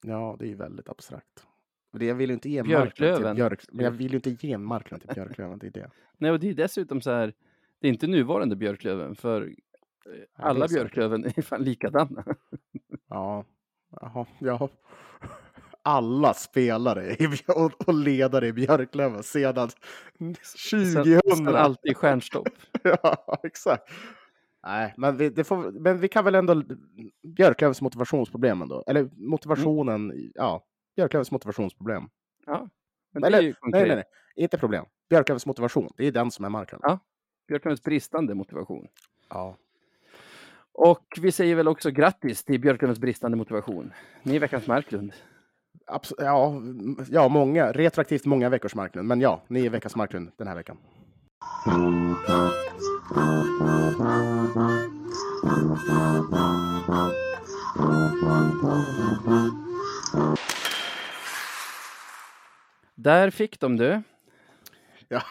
Ja, det är ju väldigt abstrakt. Jag vill ju inte ge Marklund till Björklöven. Björk, men jag vill ju inte ge Marklund till Björklöven, det är det. Nej, och det är dessutom så här, det är inte nuvarande Björklöven, för eh, alla är säkert. Björklöven är fan likadana. Ja, jaha, ja. Alla spelare och, och ledare i Björklöven sedan 2000. Sen, sen alltid stjärnstopp. ja, exakt. Nej, men vi, får, men vi kan väl ändå Björklövens motivationsproblem ändå. Eller motivationen, ja, Björklövens motivationsproblem. Ja, Eller, Nej, nej, nej, inte problem. Björklövens motivation, det är den som är Marklund. Ja. Björklövens bristande motivation. Ja. Och vi säger väl också grattis till Björklövens bristande motivation. Ni är veckans Marklund. Abs- ja, ja, många, retroaktivt många veckors Marklund. Men ja, ni är veckans Marklund den här veckan. Där fick de du. Ja,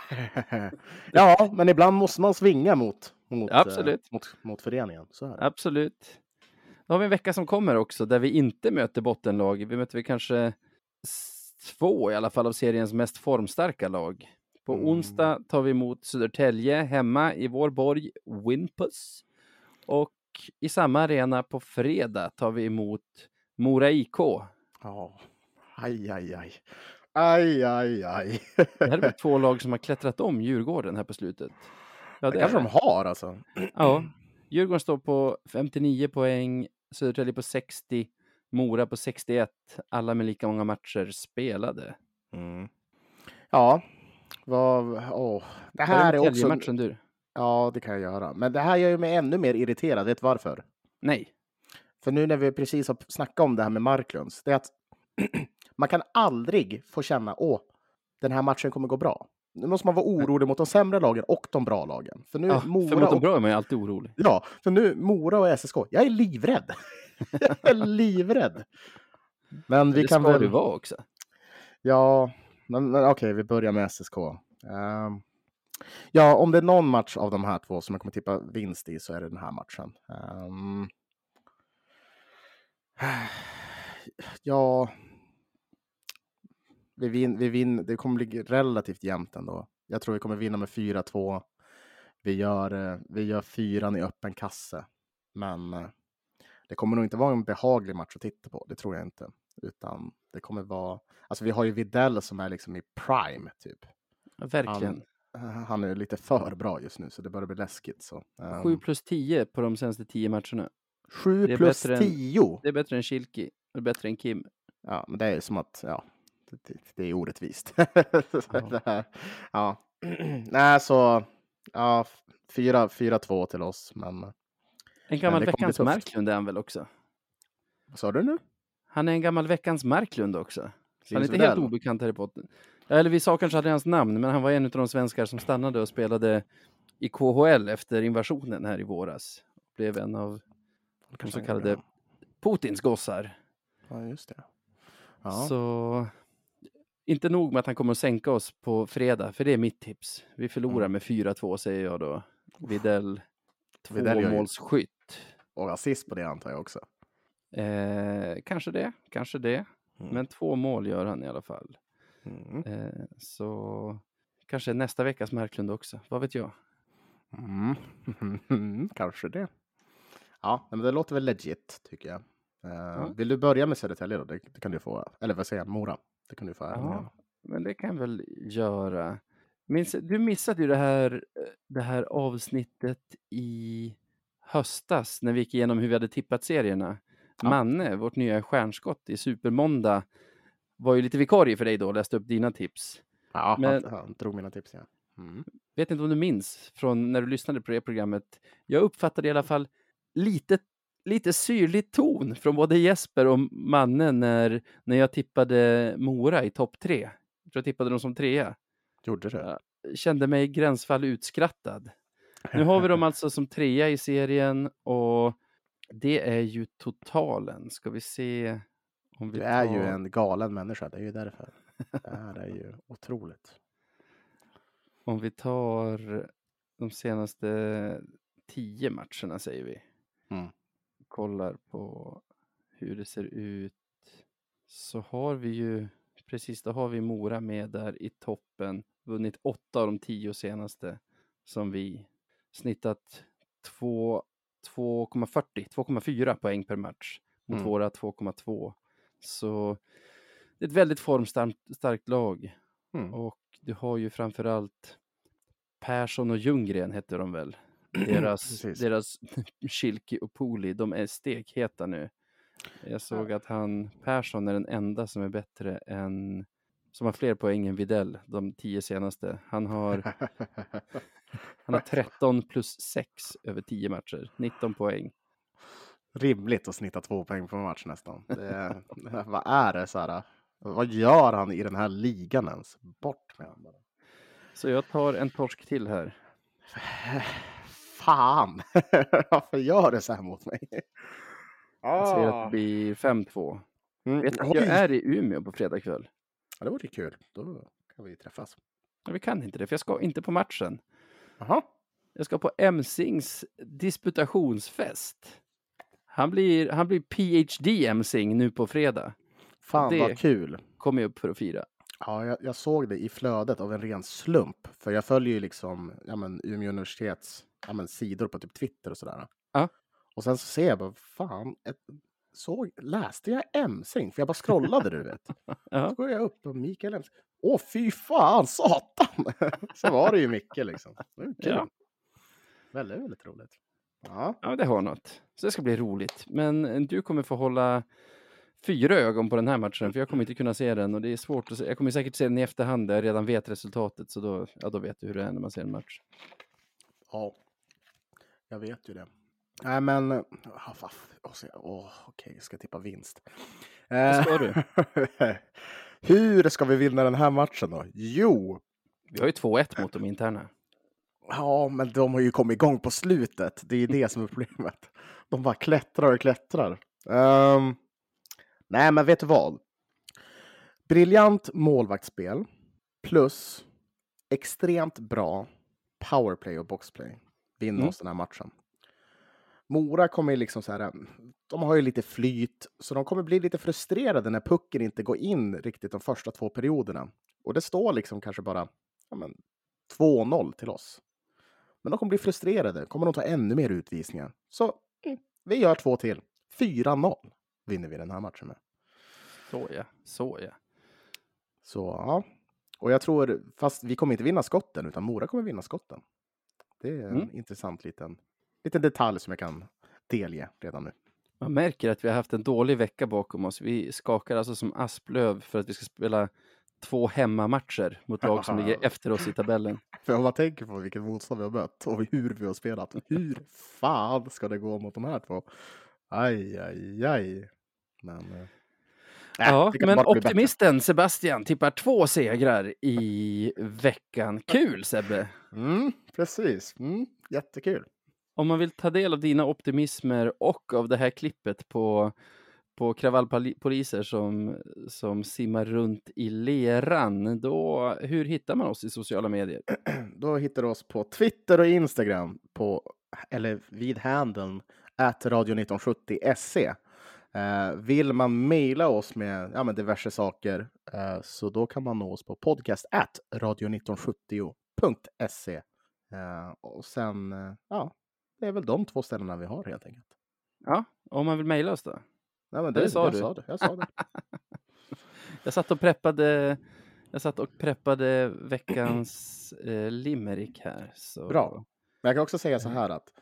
ja men ibland måste man svinga mot, mot, Absolut. eh, mot, mot föreningen. Absolut. Då har vi en vecka som kommer också där vi inte möter bottenlag. Vi möter väl kanske två i alla fall av seriens mest formstarka lag. På Mm. onsdag tar vi emot Södertälje hemma i vår borg Wimpus. Och i samma arena på fredag tar vi emot Mora IK. Ja. Aj, aj, aj. Aj, aj, aj. Det här är väl två lag som har klättrat om Djurgården här på slutet. Ja, det är kanske de det. har alltså. Ja, Djurgården står på 59 poäng, Södertälje på 60, Mora på 61, alla med lika många matcher spelade. Mm. Ja, vad, åh. Det här är också... matchen du? Ja, det kan jag göra. Men det här gör ju mig ännu mer irriterad. Vet du varför? Nej. För nu när vi precis har snackat om det här med Marklunds, det är att man kan aldrig få känna åh, den här matchen kommer gå bra. Nu måste man vara orolig mot de sämre lagen och de bra lagen. För nu Ja, för Mora mot de bra är man alltid orolig. ja, för nu Mora och SSK, jag är livrädd. jag är livrädd. Men vi det kan ska väl... du vara också. Ja, men, men okej, vi börjar med SSK. Ehm, ja, om det är någon match av de här två som jag kommer tippa vinst i så är det den här matchen. Ehm, ja, vi vin, vi vin, det kommer bli relativt jämnt ändå. Jag tror vi kommer vinna med 4-2. Vi gör, eh, vi gör fyran i öppen kasse. Men eh, det kommer nog inte vara en behaglig match att titta på. Det tror jag inte. Utan det kommer vara... Alltså vi har ju Videll som är liksom i prime, typ. Verkligen. Eh, Han är lite för bra just nu, så det börjar bli läskigt. Så. Um, 7 plus 10 på de senaste 10 matcherna. sju det är plus bättre än- 10! Det är bättre än Kilki. Det är bättre än Kim. Ja, men det är som att, ja, det, är orättvist. här, ja. Nej, så, ja, 4-2 till oss, men En gammal veckans. Marklund är han väl också? vad sa du nu? Han är en gammal veckans Marklund också. Så han är inte helt Widell. obekant här i potten. Eller vi sa kanske aldrig hans namn, men han var en av de svenskar som stannade och spelade i KHL efter invasionen här i våras. Blev en av de så kallade. Putins gossar. Ja, just det. Ja. Så inte nog med att han kommer att sänka oss på fredag, för det är mitt tips. Vi förlorar Mm. med 4-2 säger jag då. Videll tvåmålsskytt. Och assist på det antar jag också. Eh, kanske det, kanske det. Mm. Men två mål gör han i alla fall. Mm. Eh, så kanske nästa veckas Marklund också. Vad vet jag? Mm. Kanske det. Ja, men det låter väl legit tycker jag. Eh. Vill du börja med Södertälje då? Det, det kan du få. Eller vad säger jag? Mora? Det kan du få äran Ja, men det kan jag väl göra. Minns, du missade ju det här, eh, det här avsnittet i höstas när vi gick igenom hur vi hade tippat serierna. Ja. Manne, vårt nya stjärnskott i Supermåndag, var ju lite vikarie för dig då och läste upp dina tips. Ja, Men- han, han drog mina tips. Ja. Mm. Vet inte om du minns från när du lyssnade på det programmet. Jag uppfattade i alla fall lite, lite syrlig ton från både Jesper och Manne när, när jag tippade Mora i topp tre. Jag tror jag tippade dem som trea. Gjorde du? Kände mig gränsfall utskrattad. Nu har vi dem alltså som trea i serien och det är ju totalen. Ska vi se om vi Du är tar... ju en galen människa, det är ju därför. Det här är ju otroligt. Om vi tar de senaste tio matcherna säger vi. Mm. Kollar på hur det ser ut. Så har vi ju, precis då har vi Mora med där i toppen. Vunnit åtta av de tio senaste som vi. Snittat två- 2,40, 2,4 poäng per match. Mot Mm. våra 2,2. Så det är ett väldigt formstarkt starkt lag. Mm. Och du har ju framförallt Persson och Ljunggren hette de väl? Deras, Precis. deras Schilke och Poli, de är stekheta nu. Jag såg att han, Persson är den enda som är bättre än, som har fler poäng än Videll, de tio senaste. Han har, han har 13 plus 6 över 10 matcher, 19 poäng. Rimligt att snitta två poäng på en match nästan. Det vad är det så här? Vad gör han i den här ligan ens? Bort med honom bara. Så jag tar en torsk till här. Fan! Varför gör det så här mot mig? Jag säger att Ah. det blir 5-2. Mm, Vet du, jag är i Umeå på fredag kväll. Ja, det vore kul. Då kan vi träffas. Ja, vi kan inte det, för jag ska inte på matchen. Jaha. Jag ska på Emsings disputationsfest. Han blir, han blir PhD Emsing nu på fredag. Fan Det- vad kul. Kommer jag upp för att fira. Ja, jag, jag såg det i flödet av en ren slump. För jag följer ju liksom ja, men, Umeå universitets ja, men, sidor på typ Twitter och sådär. Ja. Och sen så ser jag bara, fan, ett, såg, läste jag Emsing? För jag bara scrollade, du vet. Ja. Så går jag upp och Mikael Emsing. Åh, fy fan, satan! så var det ju Micke liksom. Det var kul. Ja. Väldigt, väldigt roligt. Ja. ja, det har något. Så det ska bli roligt. Men du kommer få hålla fyra ögon på den här matchen, för jag kommer inte kunna se den och det är svårt att se. Jag kommer säkert se den i efterhand där jag redan vet resultatet, så då, ja, då vet du hur det är när man ser en match. Ja, jag vet ju det. Nej, men... så- åh, okej, jag ska tippa vinst. Vad ska du? Hur ska vi vinna den här matchen då? Jo, Vi har ju 2-1 mot de interna. ja, men de har ju kommit igång på slutet. Det är ju det som är problemet. De bara klättrar och klättrar. Ehm, nej, men vet du vad? Briljant målvaktsspel plus extremt bra powerplay och boxplay vinner Mm. oss den här matchen. Mora kommer ju liksom så här, de har ju lite flyt, så de kommer bli lite frustrerade när pucken inte går in riktigt de första två perioderna. Och det står liksom kanske bara ja, men, 2-0 till oss. Men de kommer bli frustrerade, kommer de ta ännu mer utvisningar. Så mm, vi gör två till. 4-0 vinner vi den här matchen med. Så ja, så ja. Så ja, och jag tror, fast vi kommer inte vinna skotten, utan Mora kommer vinna skotten. Det är en Mm. intressant liten, liten detalj som jag kan delge redan nu. Man märker att vi har haft en dålig vecka bakom oss. Vi skakar alltså som asplöv för att vi ska spela två hemmamatcher mot lag som ligger efter oss i tabellen. För om man tänker på vilket motstånd vi har mött och hur vi har spelat, hur fan ska det gå mot de här två? Aj, aj, aj. Men... äh, Ja, men optimisten Sebastian tippar två segrar i veckan. Kul Sebbe! Mm, precis. Mm, jättekul. Om man vill ta del av dina optimismer och av det här klippet på, på kravallpoliser som, som simmar runt i leran, då, hur hittar man oss i sociala medier? Då hittar du oss på Twitter och Instagram på, eller vid handeln at radio1970se. Eh, vill man mejla oss med ja, men diverse saker eh, så då kan man nå oss på podcast at radio1970.se. Eh, och sen, eh, ja, det är väl de två ställena vi har helt enkelt. Ja, om man vill mejla oss då? Nej, men Det det, sa jag du. Sa det, jag sa det. Jag satt och preppade, jag satt och preppade veckans eh, limerick här. Så. Bra. Men jag kan också säga så här att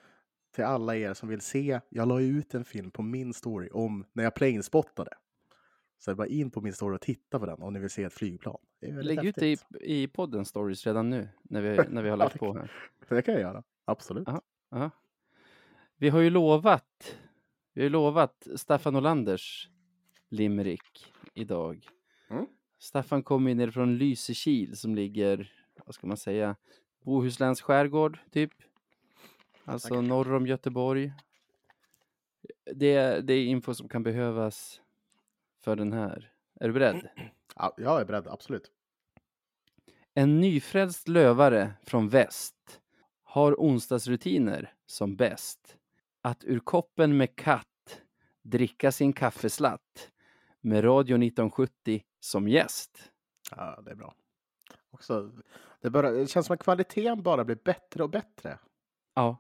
till alla er som vill se. Jag la ut en film på min story om när jag planespottade. Så bara in på min story och titta på den om ni vill se ett flygplan. Lägg ut det i, i podden stories redan nu när vi, när vi har lagt på här. Det kan jag göra. Absolut. Ja. Ja. Vi har ju lovat, vi har ju lovat Staffan Olanders limerick idag. Mm. Staffan kommer ner från Lysekil som ligger, vad ska man säga, Bohusläns skärgård typ. Alltså Tackar. norr om Göteborg. Det, det är info som kan behövas för den här. Är du beredd? Ja, jag är beredd, absolut. En nyfrälst lövare från väst har onsdagsrutiner som bäst. Att ur koppen med katt dricka sin kaffeslatt med Radio 1970 som gäst. Ja, det är bra. Också, det, bara, det känns som att kvaliteten bara blir bättre och bättre. Ja,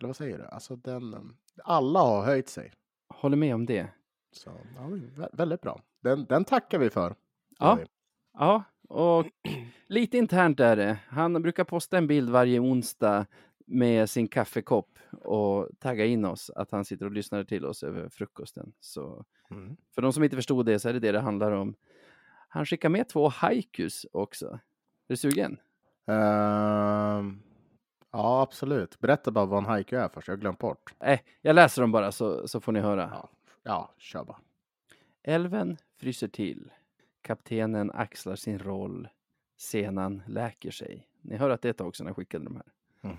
Eller vad säger du? Alltså den, um, alla har höjt sig. håller med om det. Så ja, vä- väldigt bra. Den, den tackar vi för. Ja. vi. Ja, och lite internt är det. Han brukar posta en bild varje onsdag med sin kaffekopp och tagga in oss att han sitter och lyssnar till oss över frukosten. Så Mm. för de som inte förstod det så är det det det handlar om. Han skickar med två haikus också. Är du sugen? Ehm, ja, absolut. Berätta bara vad en haiku är först. Jag har glömt bort. Nej, jag läser dem bara så, så får ni höra. Ja, ja kör bara. Älven fryser till. Kaptenen axlar sin roll. Senan läker sig. Ni hör att det är ett tag sedan jag skickade de här.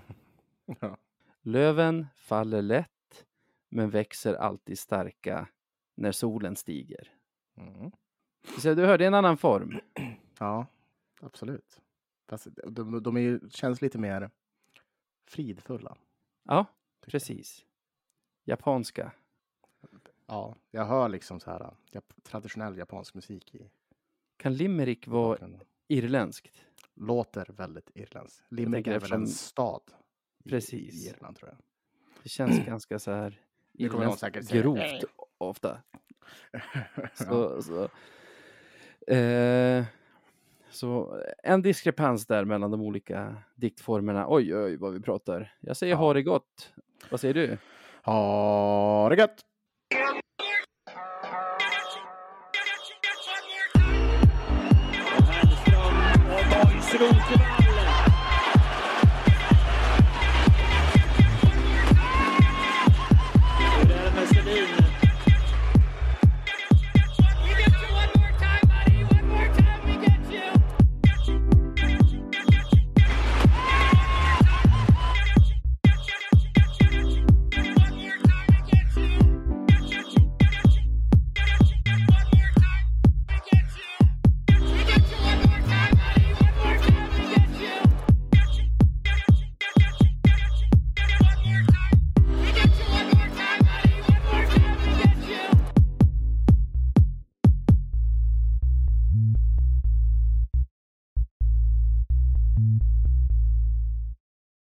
Ja. Löven faller lätt, men växer alltid starka när solen stiger. Mm. Så du hörde en annan form. ja, absolut. Fast de, de är ju, känns lite mer fridfulla. Ja, precis. Japanska. Ja, jag hör liksom så här jap- traditionell japansk musik i Kan limerick vara irländskt? Låter väldigt irländskt. Limerick är väl en stad i, Precis. i Irland tror jag. Det känns ganska så här irländskt grovt ofta. Så, så, eh, så en diskrepans där mellan de olika diktformerna. Oj, oj, vad vi pratar. Jag säger Ja. ha det gott. Vad säger du? Ha det gött! Borgsroth